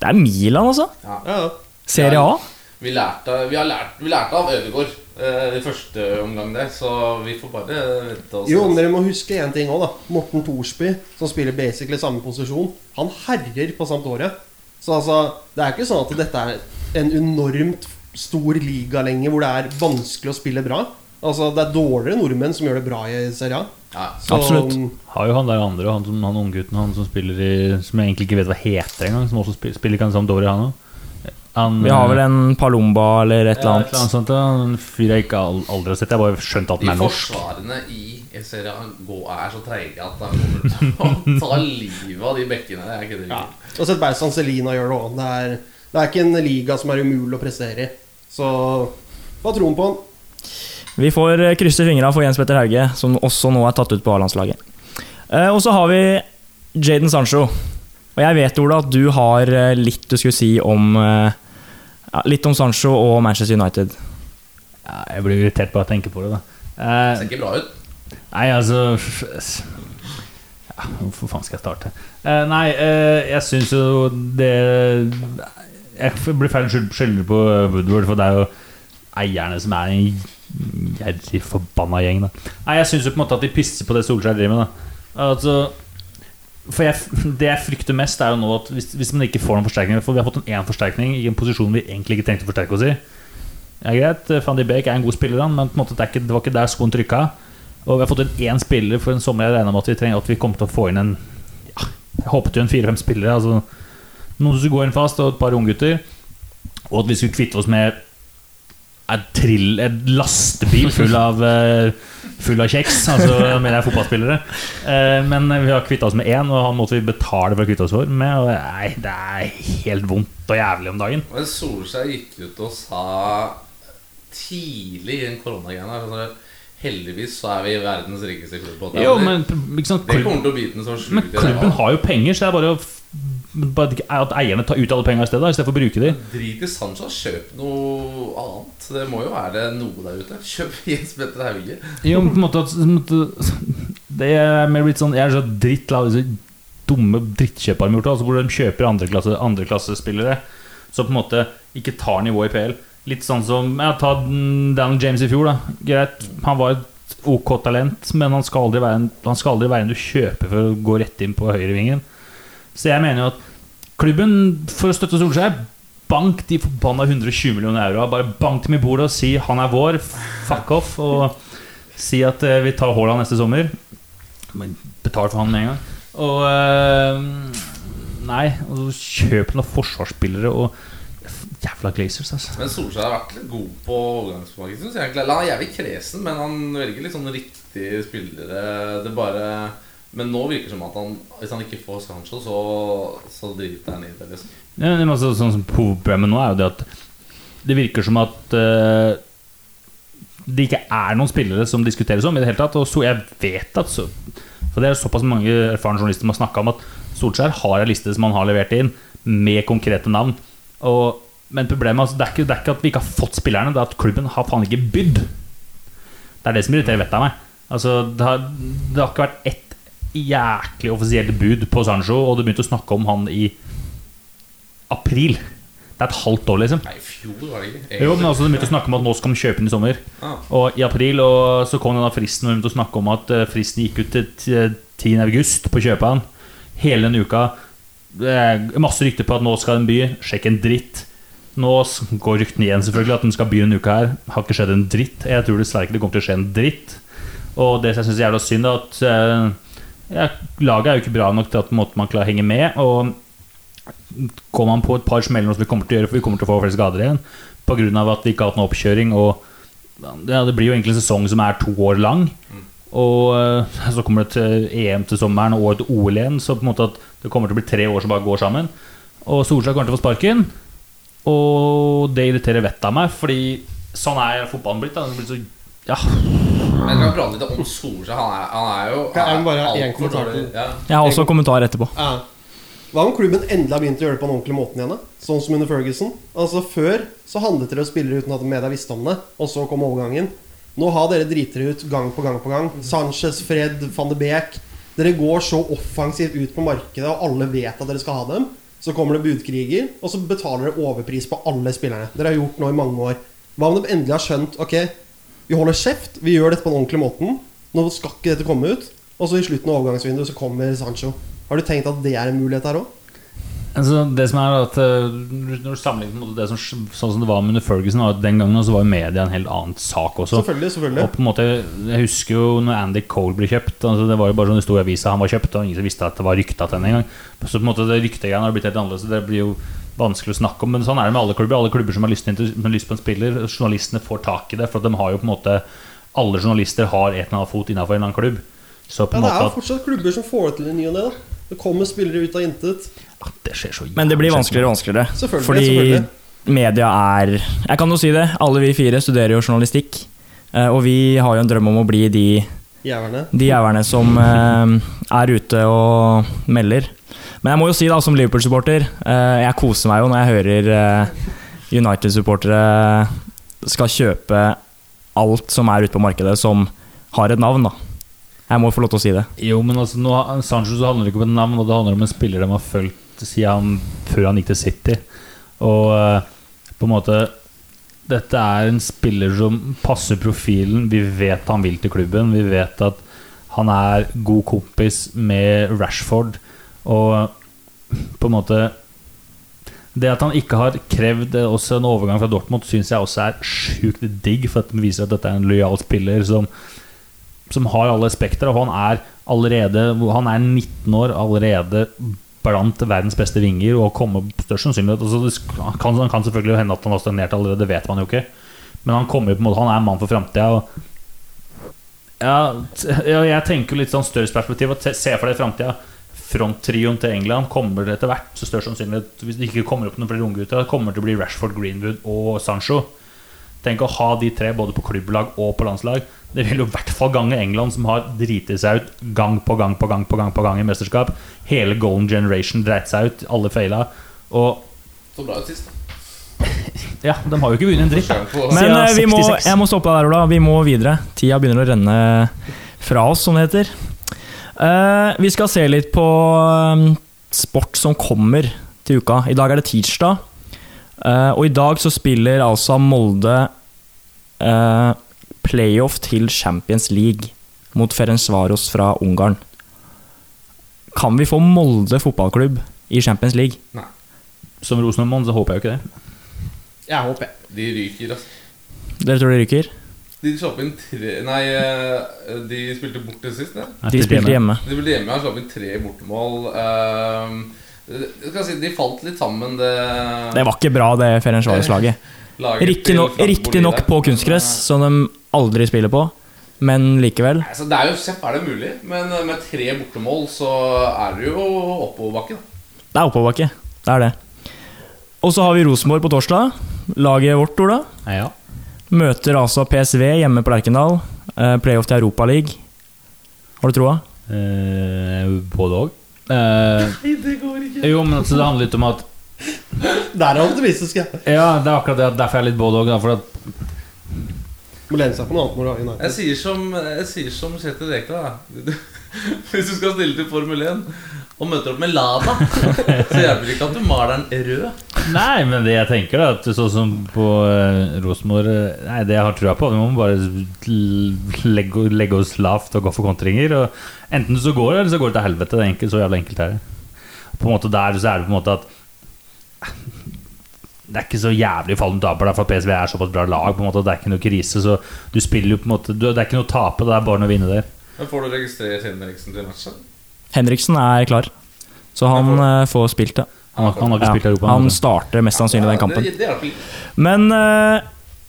det er Milan, altså. Ja, ja. Serie A. Vi lærte, vi har lært, vi lærte av Ødegaard eh, i første omgang der, så vi får bare vente og se. Jo, men dere må huske én ting òg, da. Morten Thorsby, som spiller basically samme posisjon, han herjer på Sampdoria. Så altså, det er ikke sånn at dette er en enormt stor liga lenger hvor det er vanskelig å spille bra. Altså, Det er dårligere nordmenn som gjør det bra i Serie A. Ja. Så, Absolutt. Har jo han der andre, han, som- han unggutten han som spiller i Som jeg egentlig ikke vet hva heter engang, som også spiller, spiller kan Sampdoria, han òg. Han, Vi har vel en Palomba eller et eller ja, et annet. eller annet sånt. ja. En fyr jeg ikke aldri har sett. Jeg har bare skjønt at den han er norsk. forsvarene i Serie A går- er så treige at han kommer til å ta livet av de bekkene. Kødder ja. ikke. Og sett Beistan Celina gjøre det òg. Det, er- er ikke en liga som er umulig å prestere i. Så hva tror han på han? Vi får eh, krysse fingra for Jens Petter Hauge, som også nå er tatt ut på A-landslaget. Eh, og så har vi Jaden Sancho. Og jeg vet, Ola, at du har eh, litt du skulle si om ja, Litt om Sancho og Manchester United. Ja, jeg blir irritert bare av å tenke på det. da eh, Ser ikke bra ut. Nei, altså ja, Hvor faen skal jeg starte? Eh, nei, eh, jeg syns jo det Jeg blir feil skyld- skyldig på Woodward, for det er jo eierne som er en gjerrig forbanna gjeng. Da. Nei, jeg syns en at de pisser på det Solskjær driver med. Altså, for jeg, Det jeg frykter mest, er jo nå at hvis, hvis man ikke får noen forsterkninger For vi har fått en én forsterkning i en posisjon vi egentlig ikke trengte å forsterke oss i. Ja, greit, Van de Beek er en god spiller, men en måte det, ikke, det var ikke der skoen trykka. Og vi har fått inn én spiller for en sommer jeg regna med at vi trenger At vi kommer til å få inn en ja, Jeg håpet jo en fire-fem spillere. Altså, noen som skulle gå inn fast, og et par unggutter. Og at vi skulle kvitte oss med en, trill, en lastebil full av uh, full av kjeks. Altså mener jeg fotballspillere. Eh, men vi har kvitta oss med én, og han måtte vi betale for å kvitte oss for med. Og nei, det er helt vondt og jævlig om dagen. Men Solskjær gikk ut og sa tidlig i den koronagreia sånn Heldigvis så er vi verdens rikeste klubb. Jo, men ikke sant, det kommer til å bite den så sjukt. men klubben har jo penger, så det er bare, å at eierne tar ut alle pengene i stedet, i stedet for å bruke de. Drit i Sancho, kjøp noe annet. Det må jo være noe der ute. Kjøp Jens Petter Hauge. Jo, på en måte, Det er mer litt sånn Jeg er så drittlei av disse dumme drittkjøperne gjort, altså hvor de kjøper andreklasse, andreklassespillere som på en måte ikke tar nivået i PL. Litt sånn som ja, Ta Daniel James i fjor. da Greit, han var et OK talent, men han skal aldri være en, han skal aldri være en du kjøper for å gå rett inn på høyrevingen. Så jeg mener jo at klubben, for å støtte Solskjær Bank de forbanna 120 millioner euro. Bare bank dem i bordet og si 'han er vår', fuck off. Og si at eh, vi tar Haaland neste sommer. Betal for han med en gang. Og eh, Nei, og så kjøp noen forsvarsspillere og Jævla Glazers, altså. Men Solskjær har vært litt god på overgangsmarkedet. syns jeg. Han er jævlig kresen, men han velger litt sånn riktige spillere. Det bare Men nå virker det som at han hvis han ikke får Sancho, så, så driter han i det. liksom Ja, men altså, sånn som Problemet nå er jo det at det virker som at uh, det ikke er noen spillere som diskuteres om i det hele tatt. Og så jeg vet at så, For det er såpass mange erfarne journalister som har snakka om at Solskjær har en liste som han har levert inn, med konkrete navn. Og, men problemet altså, det, er ikke, det er ikke at vi ikke har fått spillerne, det er at klubben har faen ikke bydd. Det er det som irriterer vettet av meg. Altså, det, har, det har ikke vært ett jæklig offisielt bud på Sancho, og du begynte å snakke om han i april. Det er et halvt år, liksom. Nei, i fjor var det ikke. Jo, men altså, De begynte å snakke om at nå skal de kjøpe den i sommer. Ah. Og i april og så kom denne fristen, og de begynte å snakke om at eh, fristen gikk ut til t- 10. august på han. Hele den uka. Masse rykter på at nå skal den by. Sjekk en dritt. Nå går ryktene igjen selvfølgelig at den skal by denne uka her. Har ikke skjedd en dritt. Jeg tror dessverre ikke det kommer til å skje en dritt. Og det jeg syns er jævla synd, er at eh, ja, laget er jo ikke bra nok til at man klarer å henge med. Og kommer man på et par smeller, som vi kommer til å gjøre, for vi kommer til å få flere skader igjen pga. at vi ikke har hatt noen oppkjøring. Og ja, det blir jo egentlig en sesong som er to år lang. Og eh, så kommer det til EM til sommeren og et OL igjen, så på en måte at det kommer til å bli tre år som bare går sammen. Og Solskjær kommer til å få sparken. Og det irriterer vettet av meg, fordi sånn er fotballen blitt. Da. Den er blitt så, ja. Men jeg kan prate litt om Solskjær. Han er, han er jo Kan jeg bare ha en kommentar dårlig. til- Ja. Jeg har også kommentar etterpå. Ja. Hva om klubben endelig har begynt å gjøre det på den ordentlige måten igjen? da? Sånn som under Ferguson. Altså Før så handlet dere om spillere uten at media visste om det, og så kom overgangen. Nå har dere driter ut gang på gang på gang. Sanchez, Fred, van de Beek. Dere går så offensivt ut på markedet, og alle vet at dere skal ha dem. Så kommer det budkriger, og så betaler dere overpris på alle spillerne. Dere har gjort nå i mange år. Hva om de endelig har skjønt Ok, vi holder kjeft, vi gjør dette på den ordentlige måten. Nå skal ikke dette komme ut. Og så i slutten av overgangsvinduet så kommer Sancho. Har du tenkt at det er en mulighet her òg? Altså, det som er at eh, Når du sammenligner det som, sånn som det var med under Ferguson, var at den gangen så var media en helt annen sak også. Selvfølgelig. selvfølgelig Og på en måte, Jeg husker jo når Andy Cole ble kjøpt. Altså det var jo bare sånn stor sto avisa han var kjøpt, og ingen som visste at det var rykta til henne engang. Så på en måte det ryktegreiene har blitt helt annerledes. Det blir jo vanskelig å snakke om. Men sånn er det med alle klubber. Alle klubber som har lyst, har lyst på en spiller, journalistene får tak i det. For de har jo på en måte Alle journalister har et eller annet fot innenfor en eller annen klubb. Så på Ja, Det er jo fortsatt klubber som får det til i ny og ne. Det kommer spillere ut av intet. Ja, Det skjer så Men det blir vanskeligere og vanskeligere. Selvfølgelig, Fordi selvfølgelig. media er Jeg kan jo si det, alle vi fire studerer jo journalistikk. eh, Og vi har jo en drøm om å bli de, jæverne, de jæverne som eh, er ute og melder. Men jeg må jo si, da, som Liverpool-supporter, eh, jeg koser meg jo når jeg hører eh, United-supportere skal kjøpe alt som er ute på markedet som har et navn, da. Jeg må få lov til å si det. Jo, men altså, nå, Sancho så handler det ikke om et navn, og det handler om en spiller de har fulgt siden han, før han gikk til City. Og eh, på en måte Dette er en spiller som passer profilen. Vi vet han vil til klubben. Vi vet at han er god kompis med Rashford. Og på en måte Det at han ikke har krevd eh, også en overgang fra Dortmund, syns jeg også er sjukt digg, for at det viser at dette er en lojal spiller som som har alle spekter, og han er allerede Han er 19 år, allerede blant verdens beste vinger og kommer størst sannsynlighet altså det kan, kan selvfølgelig hende at han har stagnert allerede, det vet man jo ikke. Men han kommer på en måte Han er en mann for framtida. Ja, jeg tenker litt sånn større perspektiv. og se- for deg framtida. Fronttrioen til England kommer etter hvert. Så størst sannsynlighet Hvis det ikke kommer opp noen flere unggutter, kommer det til å bli Rashford, Greenwood og Sancho. Tenk å ha de tre både på klubblag og på landslag. Det vil jo i hvert fall gange England, som har driti seg ut gang på gang på gang på gang på gang i mesterskap. Hele Golden Generation dreit seg ut. Alle feila. Og Så bra ut sist. ja, de har jo ikke vunnet en dritt. Men eh, vi må, jeg må stoppe deg der, Ola. Vi må videre. Tida begynner å renne fra oss, som det heter. Eh, vi skal se litt på eh, sport som kommer til uka. I dag er det tirsdag. Eh, og i dag så spiller altså Molde eh, playoff til Champions League mot Ferencvaros fra Ungarn. Kan vi få Molde fotballklubb i Champions League? Nei. Som Rosenborg så håper jeg jo ikke det. Jeg håper. De ryker, altså. Dere tror de ryker? De slapp inn tre Nei, eh, de spilte borte sist, det. De spilte hjemme. De spilte hjemme og slapp inn tre bortemål. Uh, skal si, de falt litt sammen, det, Det var ikke bra, det Ferencvaros-laget. Riktignok riktig nok på kunstgress, som de aldri spiller på, men likevel. altså, det er jo Sepp er det mulig, men eh, med tre bortemål så er det jo oppoverbakke. da. Det er oppoverbakke. Det er det. Og så har vi Rosenborg på torsdag. Laget vårt, Ola. Ja. Møter altså PSV hjemme på Lerkendal. Eh, Playoff til Europaligaen. Har du troa? Eh, både òg. Eh, jo, men altså, det handler litt om at Der er optimistisk, jeg. Ja, det er akkurat det. derfor Derfor er jeg litt både òg. For at Må lene seg på noe annet når du har Jeg sier som, jeg sier som Kjetil Rekdal. da. Hvis du skal stille til Formel 1 og møter opp med Lada, så hjelper det ikke at du maler den rød. Nei, men det jeg tenker, da at sånn som på uh, Rosenborg eh, Nei, det jeg har trua på, vi må bare legge, legge oss lavt og gå for kontringer. Og enten så går det, eller så går det til helvete. Det er enkelt, så jævla enkelt er det. På en måte Der så er det på en måte at det er ikke så jævlig fall du taper, for PSV er såpass bra lag. på en måte Det er ikke noe krise. Så du spiller jo på en måte Det er ikke noe å tape, det er bare noe å vinne der. Men får du registrert Henriksen til matchen? Henriksen er klar, så han eh, får spilt det. Han har, han har ikke Ja, spilt i Europa. han men- starter mest sannsynlig den kampen. Men eh,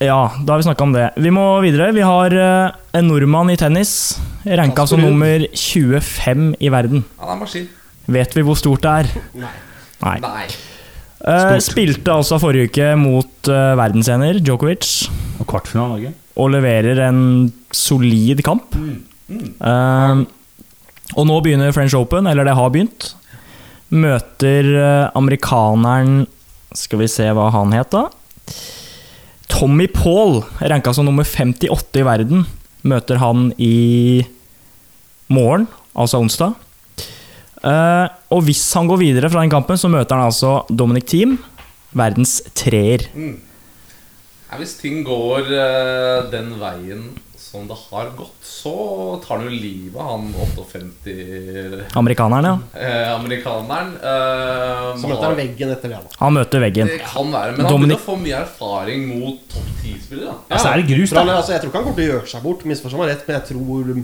ja, da har vi snakka om det. Vi må videre. Vi har eh, en nordmann i tennis, ranka som nummer 25 i verden. Han er maskin. Vet vi hvor stort det er? Nei. Nei. Nei. Eh, spilte altså forrige uke mot uh, verdensener Djokovic Og kvartfinale Norge. og leverer en solid kamp. Eh, og nå begynner French Open, eller det har begynt. Møter eh, amerikaneren Skal vi se hva han het, da. Tommy Paul, ranka som nummer 58 i verden, møter han i morgen, altså onsdag. Eh, og hvis han går videre fra den kampen, så møter han altså Dominic Thiem, verdens treer. Mm. hvis ting går eh, den veien som det har gått, så tar han jo livet av han 58 Amerikaneren, ja. eh, amerikaneren. Eh, Så møter han veggen etter det, da. Han møter veggen. Det kan være, men han Dominic- begynner å få mye erfaring mot topp 10-spillere. Ja, Altså, er det grus, han, da? altså, jeg tror ikke han kommer til å gjøre seg bort, misforstå meg rett, men jeg tror det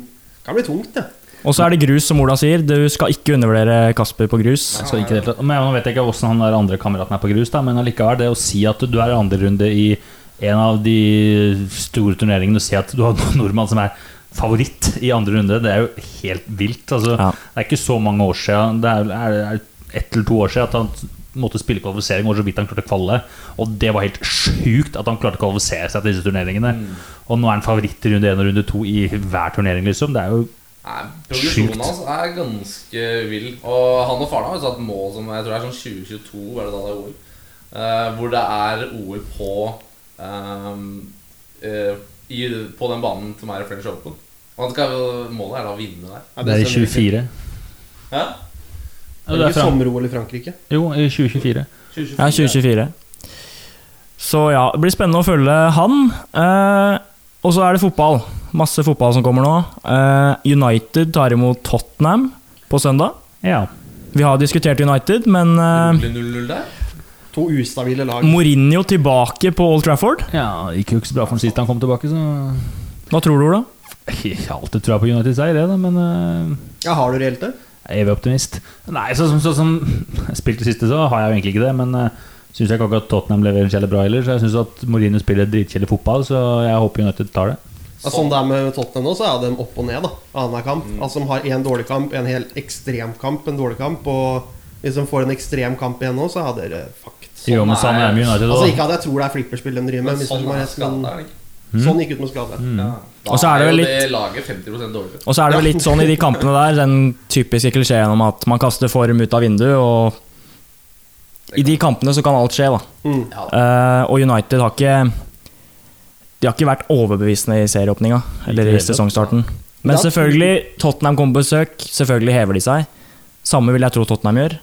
kan bli tungt, det. Og så er det grus, som Ola sier. Du skal ikke undervurdere Kasper på grus. Så ikke men Nå vet jeg ikke hvordan han der andre kameraten er på grus, da, men allikevel, det å si at du er andre runde i en av de store turneringene, og si at du har en nordmann som er favoritt i andre runde, det er jo helt vilt. Altså, Ja. Det er ikke så mange år siden, det er, er, er ett eller to år siden at han måtte spille kvalifisering, og så vidt han klarte å kvalle. Og det var helt sjukt at han klarte å kvalifisere seg til disse turneringene. Og nå er han favoritt i runde én og runde to i hver turnering, liksom. Det er jo Nei, Progresjonen hans er ganske vill. Og han og faren har jo satt mål som jeg tror det er sånn 2022, var det da det er OL. Uh, hvor det er OL på ehm, uh, i, På den banen som er i French Open. Og han skal, jo- målet er da å vinne der. Ja, Det er i stemmer ikke. 24. Ja? Det er ikke sommer-OL i Frankrike. Jo, i 2024. 2024. Ja, 2024. Så ja, det blir spennende å følge han. Eh, og så er det fotball. Masse fotball som kommer nå. Eh, United tar imot Tottenham på søndag. Ja. Vi har diskutert United, men eh, 0-0 der. To ustabile lag. Mourinho tilbake på Old Trafford. ja, det gikk jo ikke så bra for ham sist han kom tilbake, så Hva tror du, Ola? Jeg har alltid trua på United-seier, det, da, men eh, Ja, har du reelt det? jeg er evig optimist. Nei, sånn som så, som spilt det siste, så har jeg jo egentlig ikke det, men uh, syns jeg ikke akkurat Tottenham leverer kjedelig bra heller, så jeg syns at Mourinho spiller dritkjedelig fotball, så jeg håper United tar det. Ja, sånn det er med Tottenham nå, så er de opp og ned da annenhver kamp. Altså De har én dårlig kamp, en helt ekstrem kamp, en dårlig kamp. Og hvis de får en ekstrem kamp igjen nå, så er dere fucked. Jo, men sånn er med Altså. Ikke at jeg tror det er flipperspill de driver med, Men sånn er men er ikke? sånn gikk ut med skade. Ja. Da Og så er det jo vel det laget 50 dårligere. Og så er det vel litt sånn i de kampene der, den typiske klisjeen om at man kaster form ut av vinduet, og i de kampene så kan alt skje, da. Mm. Ja, Eh, og United har ikke De har ikke vært overbevisende i serieåpninga eller i sesongstarten. Men selvfølgelig, Tottenham kommer på besøk. Selvfølgelig hever de seg. Samme vil jeg tro Tottenham gjør.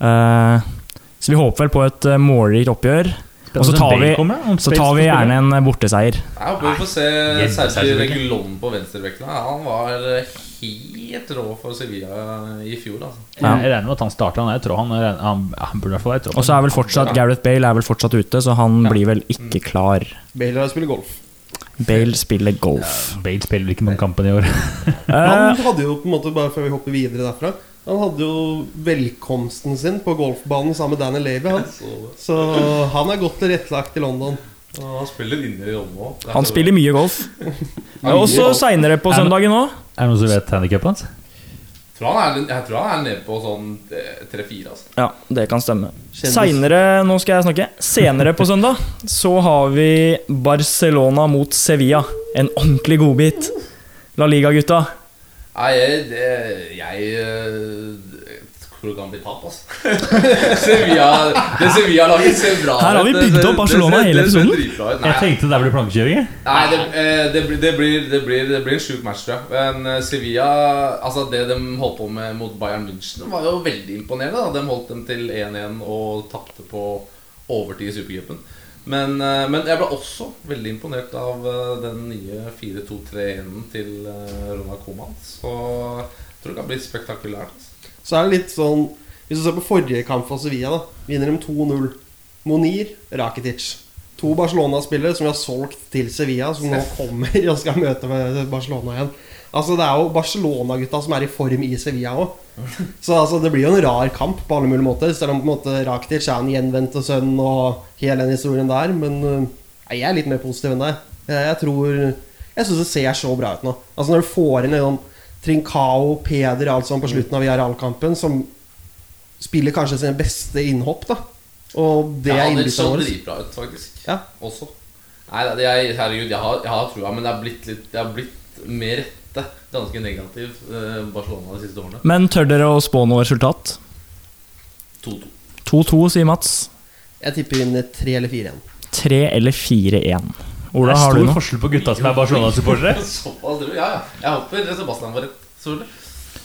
Eh, så vi håper vel på et uh, målrikt oppgjør. Og så tar vi, så tar vi gjerne en eh, borteseier. Jeg håper vi får se Sergi Regulon på venstrebekken. Han var eh, helt rå for Sevilla i fjor. Altså. Ja. Jeg regner med at han starter. Han, jeg tror han, han, han burde i hvert fall være troppen. Og så er vel fortsatt Gareth Bale er vel fortsatt ute, så han blir vel ikke klar. Bale spiller golf. Bale spiller golf. Bale spiller ikke mange kampen i år. Eh, Han hadde jo på en måte, bare før vi hopper videre derfra Han hadde jo velkomsten sin på golfbanen sammen med Danny Levy. Han. Så, han er godt tilrettelagt i London. Ja, han spiller inne i London òg. han spiller mye golf. Også seinere på søndagen òg. Er det noen som vet handikappet hans? Jeg tror han er nede på sånn eh, 3-4. Altså. Ja, det kan stemme. Senere, nå skal jeg snakke. Senere på søndag så har vi Barcelona mot Sevilla. En ordentlig godbit. La Liga-gutta. Nei, jeg, det, jeg eh, tror det kan bli tap, altså. Sevilla, det Sevilla-laget ser bra ut. Her har vi bygd opp Barcelona det hele episoden. Jeg tenkte det blir plankekjøring. Nei, det, eh, det, blir, det, blir, det, blir, det blir en sjuk match, tror jeg. Men eh, Sevilla Altså Det de holdt på med mot Bayern München, var jo veldig imponerende. Da. De holdt dem til 1-1 og tapte på overtid i Supercupen. Men, eh, men jeg ble også veldig imponert av eh, den nye 4-2-3-1-en til eh, Ronald Koeman. Så jeg tror det kan bli spektakulært. Altså. Så er det litt sånn Hvis du ser på forrige kamp for Sevilla, da vinner de 2-0. Monir, Rakitic. To Barcelona-spillere som vi har solgt til Sevilla, som nå kommer og skal møte med Barcelona igjen. Altså Det er jo Barcelona-gutta som er i form i Sevilla òg. Så altså, det blir jo en rar kamp på alle mulige måter. Selv om på en måte Rakitic er en gjenvendte sønn og hele den historien der. Men øh, nei, jeg er litt mer positiv enn deg. Jeg, jeg tror Jeg syns det ser så bra ut nå. Altså Når du får inn liksom Trincao, Peder alt sånn på slutten av Villarreal-kampen, som spiller kanskje sine beste innhopp, da. Og det Ja, er det innbytterne så våre. dritbra ut, faktisk. Ja. Også. Nei, det, herregud, jeg har, jeg har trua, men det har blitt litt Det har blitt med rette ganske negativ eh, Barcelona de siste årene. Men tør dere å spå noe resultat? 2-2. 2-2, sier Mats. Jeg tipper inn 3 eller fire igjen. 3 eller 4-1. Det Ola, er har du stor forskjell på gutta som er Barcelona-supportere. Ja, ja. Jeg håper Sebastian var rett. Selvfølgelig.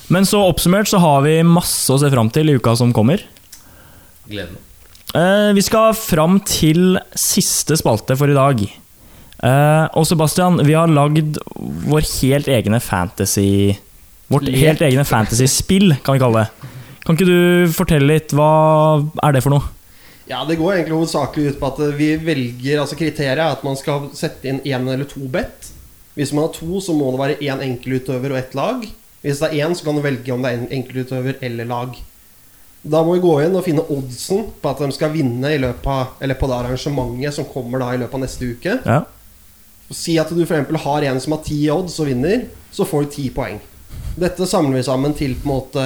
Men så oppsummert så har vi masse å se fram til i uka som kommer. Gleder meg. Eh, vi skal fram til siste spalte for i dag. Eh, og Sebastian, vi har lagd vår helt egne fantasy Vårt helt egne fantasy-spill, kan vi kalle det. Kan ikke du fortelle litt? Hva er det for noe? Ja, Det går egentlig hovedsakelig ut på at vi velger Altså Kriteriet er at man skal sette inn én eller to bet. Hvis man har to, så må det være én enkeltutøver og ett lag. Hvis det er én, så kan du velge om det er en enkeltutøver eller lag. Da må vi gå inn og finne oddsen på at de skal vinne i løpet av Eller på det arrangementet som kommer da i løpet av neste uke. Ja. Si at du for eksempel har en som har ti odds og vinner, så får du ti poeng. Dette samler vi sammen til på en måte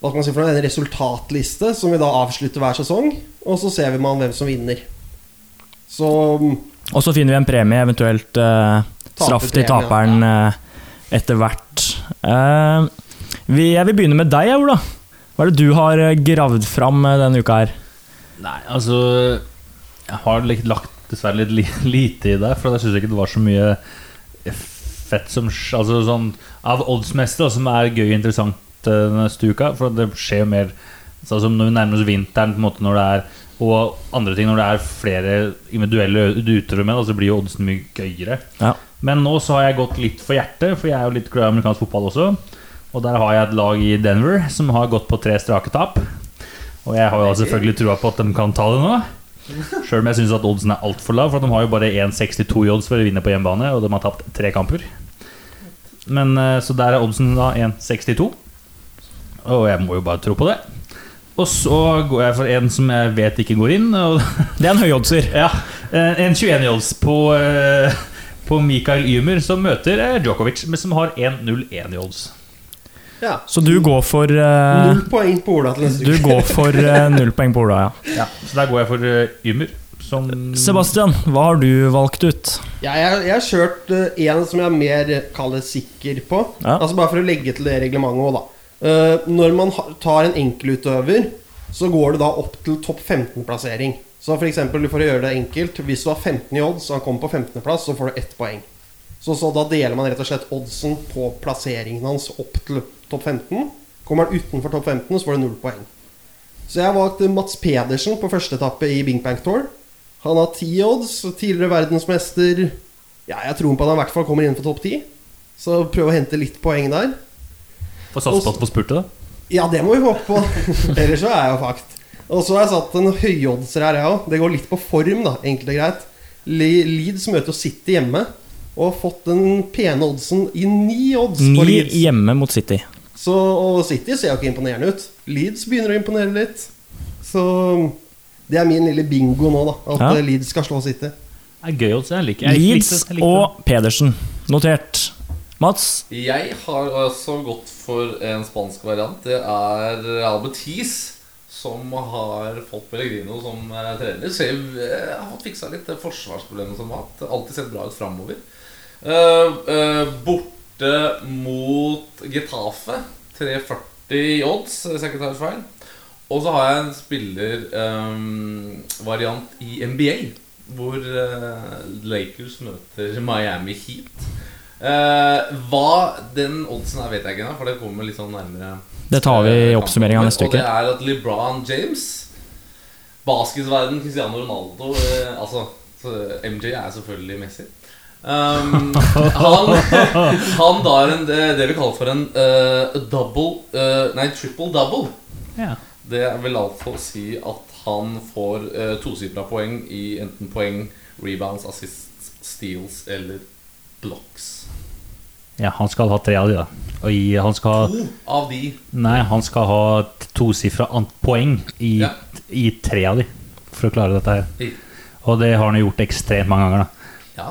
Hva skal man si for noe, en resultatliste som vi da avslutter hver sesong. Og så ser vi man hvem som vinner. Så Og så finner vi en premie, eventuelt uh, straff til taperen uh, etter hvert. Uh, vi, jeg vil begynne med deg, Ola. Hva er det du har gravd fram denne uka her? Nei, altså Jeg har litt, lagt dessverre litt lite i det, for jeg syns ikke det var så mye fett som Altså sånn Av oddsmester som er gøy og interessant eh, neste uka, for det skjer jo mer Sånn som når vi nærmer oss vinteren, på en måte når det er og andre ting når det er flere individuelle utøvere med, så blir jo oddsen mye gøyere. Ja. Men nå så har jeg gått litt for hjertet, for jeg er jo litt glad i amerikansk fotball også. Og der har jeg et lag i Denver som har gått på tre strake tap. Og jeg har jo selvfølgelig trua på at de kan ta det nå. Sjøl om jeg syns at oddsen er altfor lav, for de har jo bare 1,62 i odds for å vinne på hjemmebane, og de har tapt tre kamper. Men eh, Så der er oddsen da 1,62. Og jeg må jo bare tro på det. Og så går jeg for en som jeg vet ikke går inn. Det er en høyoddser. ja, eh, en 21 i odds på, eh, på Mikael Ymer, som møter eh, Djokovic, men som har 1-0-1 i odds. Ja. Så du går for uh, Null poeng på Ola til neste Du går for uh, null poeng på Ola, ja. Så der går jeg for uh, Ymer. Som Sebastian, hva har du valgt ut? Ja, jeg, jeg har kjørt uh, en som jeg er mer kallet sikker på. Ja. Altså Bare for å legge til det reglementet òg, da. Eh, når man tar en enkeltutøver, så går det da opp til topp 15-plassering. Så for eksempel, for å gjøre det enkelt, hvis du har 15 i odds, og han kommer på 15.-plass, så får du ett poeng. Så, så da deler man rett og slett oddsen på plasseringen hans opp til topp 15. Kommer han utenfor topp 15, så får du null poeng. Så jeg valgte Mats Pedersen på første etappe i Bing Bang Tour. Han har ti odds, tidligere verdensmester. Ja, jeg tror på at han i hvert fall kommer innenfor topp ti. Så prøv å hente litt poeng der. Får satse på at du får spurte, da. Ja, det må vi håpe på. Ellers så er jeg jo fakt. Og så har jeg satt en høyoddser her, jeg òg. Det går litt på form, da. Enkelt og greit. Le- Leeds møter jo City hjemme. Og har fått den pene oddsen i ni odds Ni Leeds. hjemme mot City. Så, og City ser jo ikke imponerende ut. Leeds begynner å imponere litt. Så det er min lille bingo nå, da. At Ja. eh, Leeds skal slå City. Det er gøy odds. Jeg liker jeg Leeds likte- jeg likte og Pedersen. Notert. Mats? Jeg har altså gått for en spansk variant. Det er Albertis som har fått Pellegrino som eh, trener. Så jeg har fått fiksa litt det forsvarsproblemet som har hatt. Alltid sett bra ut framover. Borte mot Getafe. 3,40 i odds, hvis jeg ikke tar feil. Og så har jeg en spillervariant i NBA, hvor uh, Lakers møter Miami Heat. Uh, hva den oddsen er, vet jeg ikke ennå, for det kommer litt sånn nærmere. Det tar vi i eh, oppsummeringa neste uke. Og det er at LeBron James, basketverden Cristiano Ronaldo uh, Altså, MJ er selvfølgelig Messi. Um, han, han da er en, det, det vi kaller for en uh, double uh, Nei, triple double. Ja. Det vil altså si at han får uh, tosifra poeng i enten poeng, rebounds, assists, steals eller blocks. ja, han skal ha tre av de, da. Og i, han skal ha To av de Nei, han skal ha tosifra poeng i, Ja. i tre av de for å klare dette her. I- Og det har han jo gjort ekstremt mange ganger, da. Ja.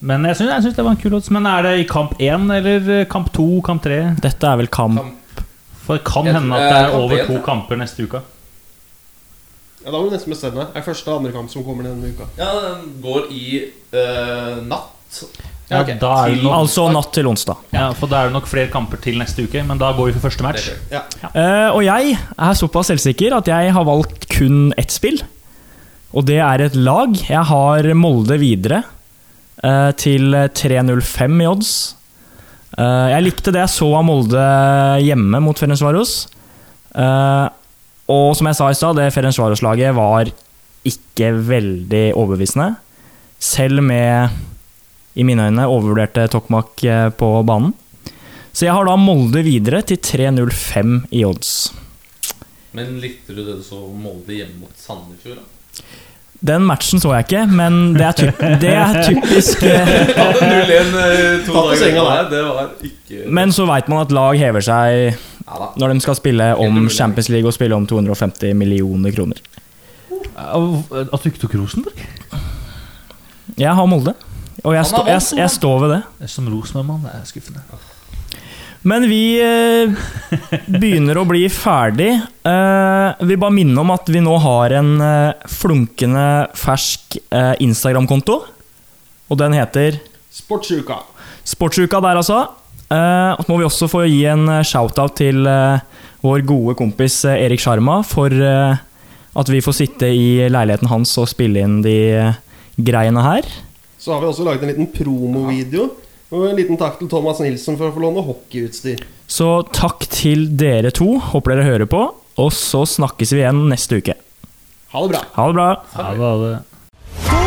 Men jeg syns, jeg syns det var en kul odds. Men er det i kamp én eller eh, kamp to, kamp tre? Dette er vel kamp Kamp. For det kan Jeg hende at det er er over to kamper neste uke. Ja, Da må du nesten bestemme deg. Det er første og andre kamp som kommer denne uka. ja, den går i eh, natt. Ja, okay. da er nok, Altså natt til onsdag. ja, for da er det nok flere kamper til neste uke, men da går vi for første match. Ja. Ja. det. Eh, og jeg er såpass selvsikker at jeg har valgt kun ett spill. Og det er et lag. Jeg har Molde videre til 3.05 i odds. Eh, jeg likte det jeg så av Molde hjemme mot Ferencvaros. Uh, og som jeg sa i stad, det Ferencvaros-laget var ikke veldig overbevisende. Selv med, i mine øyne, overvurderte Tokmak eh, på banen. Så jeg har da Molde videre til 3.05 i odds. Men likte du det du så Molde hjemme mot Sandefjord? da? Den matchen så jeg ikke, men det er, typ, det er typisk eh, Hadde 0-1 eh, to dager der. Det var ikke Men så veit man at lag hever seg når de skal spille om. Champions League og spille om 250 millioner kroner. At du ikke tok Rosenborg? Jeg har Molde, og jeg, stå, jeg, jeg står ved det. Som Rosenborg-mann, er skuffende. Men vi eh, begynner å bli ferdig. Eh, vil bare minne om at vi nå har en eh, flunkende fersk Instagram-konto. Og den heter Sportsuka. Sportsuka der, altså. Eh, så må vi også få gi en shout-out til vår gode kompis Erik Sjarma for at vi får sitte i leiligheten hans og spille inn de greiene her. Så har vi også laget en liten promovideo. Og en liten takk til Thomas Nilsen for å få låne hockeyutstyr. Så takk til dere to. Håper dere hører på. Og så snakkes vi igjen neste uke. Ha det bra. Ha det bra. Ha det Ha det.